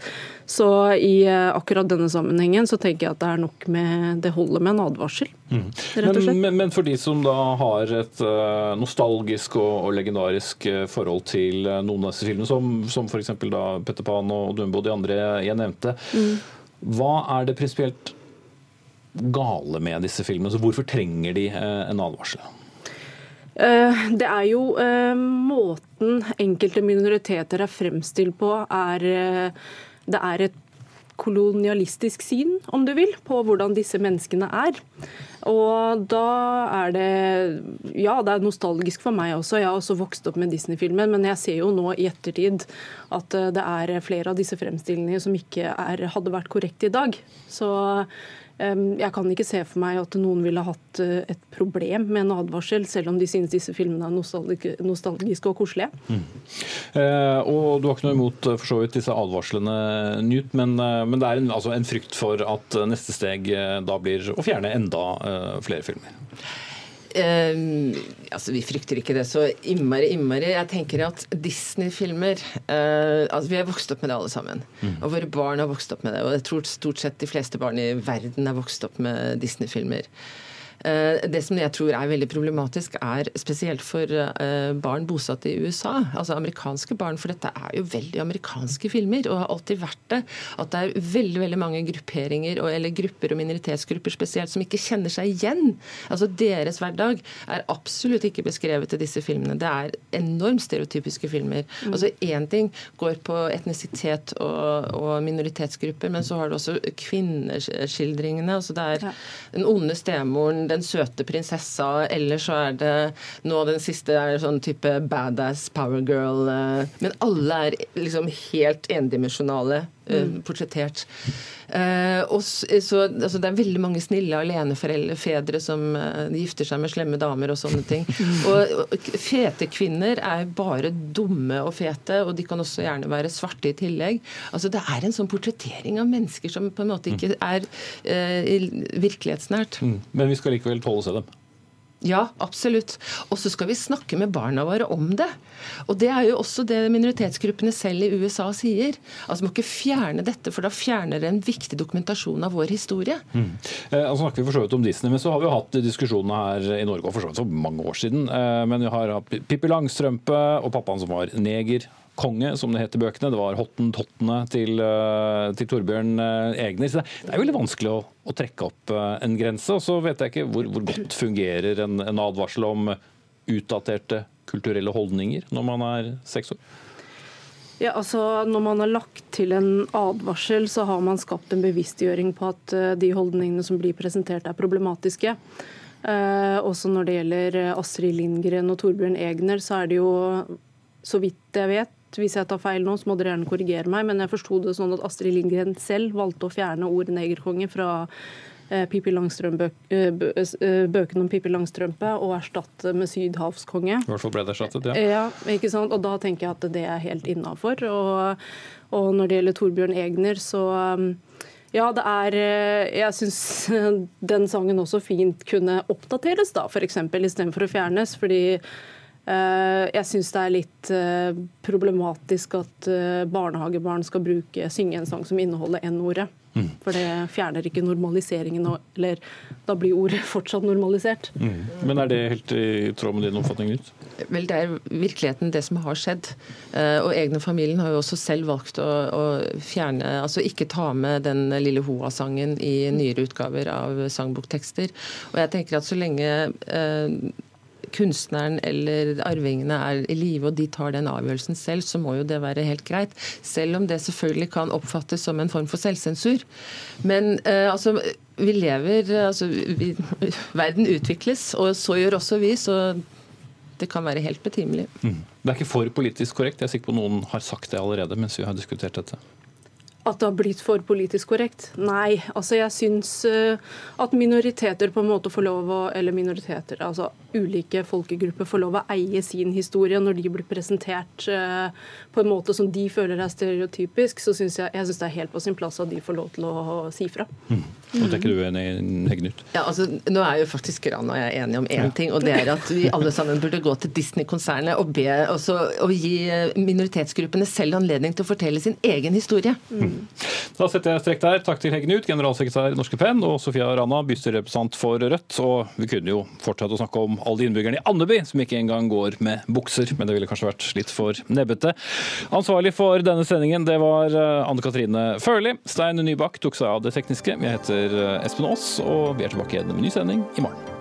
Så i eh, akkurat denne sammenhengen så tenker jeg at det er nok med Det holder med en advarsel. Og Men, men, men for de som da har et eh, nostalgisk og, og legendarisk eh, forhold til eh, noen av disse filmene, som, som f.eks. Petter Pan og Dumbo og de andre jeg nevnte, Mm. hva er det prinsipielt gale med disse filmene? Så hvorfor trenger de eh, en advarsel? Eh, det er jo eh, måten enkelte minoriteter er fremstilt på, er Det er et kolonialistisk syn, om du vil, på hvordan disse menneskene er. Og da er det Ja, det er nostalgisk for meg også. Jeg har også vokst opp med Disney-filmen, men jeg ser jo nå i ettertid at det er flere av disse fremstillingene som ikke er, hadde vært korrekte i dag. Så jeg kan ikke se for meg at noen ville hatt eh, et problem med en advarsel, selv om de synes disse filmene er nostalgiske og koselige. Mm. Eh, og Du har ikke noe imot eh, for så vidt disse advarslene, Newt, men, eh, men det er en, altså en, frykt for at neste steg da blir å fjerne enda eh, flere filmer? Uh, altså Vi frykter ikke det så innmari, innmari. Jeg tenker at Disney-filmer eh, altså Vi har vokst opp med det alle sammen. Mm. Og våre barn har vokst opp med det. Og jeg tror stort sett de fleste barn i verden har vokst opp med Disney-filmer. Eh, det som jeg tror er veldig problematisk, er spesielt for eh, barn bosatt i USA, altså amerikanske barn, for dette er jo veldig amerikanske filmer, og har alltid vært det. At det er veldig veldig mange grupperinger, eller grupper og minoritetsgrupper spesielt, som ikke kjenner seg igjen. Altså Deres hverdag er absolutt ikke beskrevet i disse filmene. Det er enormt stereotypiske filmer. Mm. Altså Én ting går på etnisitet og, og, minoritetsgrupper, men så har du også kvinneskildringene. altså Det er den onde stemoren, den søte prinsessa, eller så er det nå den siste er sånn type badass power girl. Eh, men alle er liksom helt endimensjonale mm. portrettert. Eh, og så, altså, det er veldig mange snille alenefedre som uh, gifter seg med slemme damer og sånne ting. Og, og Fete kvinner er bare dumme og fete, og de kan også gjerne være svarte i tillegg. Altså Det er en sånn portrettering av mennesker som på en måte ikke er uh, virkelighetsnært. Mm. Men vi skal likevel tåle å se dem? Ja, absolutt. Og så skal vi snakke med barna våre om det. Og det er jo også det minoritetsgruppene selv i USA sier. Altså må ikke fjerne dette, for da fjerner det en viktig dokumentasjon av vår historie. Mm. Eh, altså snakker vi for så vidt om Disney, men så har vi jo hatt diskusjoner her i Norge og for så vidt for mange år siden. Eh, men vi har hatt Pippi Langstrømpe og pappaen som var neger konge, som det het i bøkene. Det var hottentottene til, eh, til Torbjørn eh, Egner. Så det er veldig vanskelig å, å trekke opp eh, en grense. Og så vet jeg ikke hvor, hvor godt fungerer en, en, advarsel om utdaterte kulturelle holdninger når man er seks år. Ja, altså Når man har lagt til en advarsel, så har man skapt en bevisstgjøring på at de holdningene som blir presentert, er problematiske. Eh, også når det gjelder Astrid Lindgren og Torbjørn Egner, så er det jo, så vidt jeg vet, hvis jeg tar feil nå, så må dere gjerne korrigere meg, men jeg forsto det sånn at Astrid Lindgren selv valgte å fjerne ordet negerkonge fra eh, Pippi eh, eh, bøkene om Pippi Langstrømpe og erstatte med sydhavskonge. I hvert fall ble det erstattet, ja. ja ikke sant? Og da tenker jeg at det er helt innafor. Og, og, når det gjelder Torbjørn Egner, så ja, det er Jeg syns den sangen også fint kunne oppdateres, da, f.eks. istedenfor å fjernes. fordi jeg syns det er litt eh, problematisk at eh, barnehagebarn skal bruke, synge en sang som inneholder N-ordet. Mm. For det fjerner ikke normaliseringen, eller da blir ordet fortsatt normalisert. Mm. Men er det helt i tråd med din oppfatning, Nytt? Vel, Det er virkeligheten det som har skjedd. Og egne familien har jo også selv valgt å, å fjerne, altså ikke ta med den lille Hoa-sangen i nyere utgaver av sangboktekster. Og jeg tenker at så lenge kunstneren eller arvingene er i live og de tar den avgjørelsen selv, så må jo det være helt greit. Selv om det selvfølgelig kan oppfattes som en form for selvsensur. Men eh, altså vi lever altså, vi, Verden utvikles, og så gjør også vi. så det kan være helt betimelig. Mm. Det er ikke for politisk korrekt. Jeg er sikker på noen har sagt det allerede mens vi har diskutert dette. At det har blitt for politisk korrekt? Nei. altså Jeg syns uh, at minoriteter på en måte får lov å Eller minoriteter, altså ulike folkegrupper får lov å eie sin historie når de blir presentert uh, på en måte som de føler er stereotypisk, så syns jeg, jeg synes det er helt på sin plass at de får lov til å si fra. Mm. Og det er du enig egen ut? Ja, altså, nå er jo faktisk Rana og jeg enige om én ja. ting, og det er at vi alle sammen burde gå til Disney-konsernet og be også, og gi minoritetsgruppene selv anledning til å fortelle sin egen historie. Mm. Da setter jeg strekk der. Takk til Heggen Ut, generalsekretær i Norske Penn, og Sofia Rana, bystyrerepresentant for Rødt. Og vi kunne jo fortsatt å snakke om alle innbyggerne i Andeby som ikke engang går med bukser, men det ville kanskje vært litt for nebbete. Ansvarlig for denne sendingen det var eh, Anne Katrine Førli. Stein Nybakk tok seg av det tekniske. Jeg heter eh, Espen Aas, og vi er tilbake igjen med ny sending i morgen.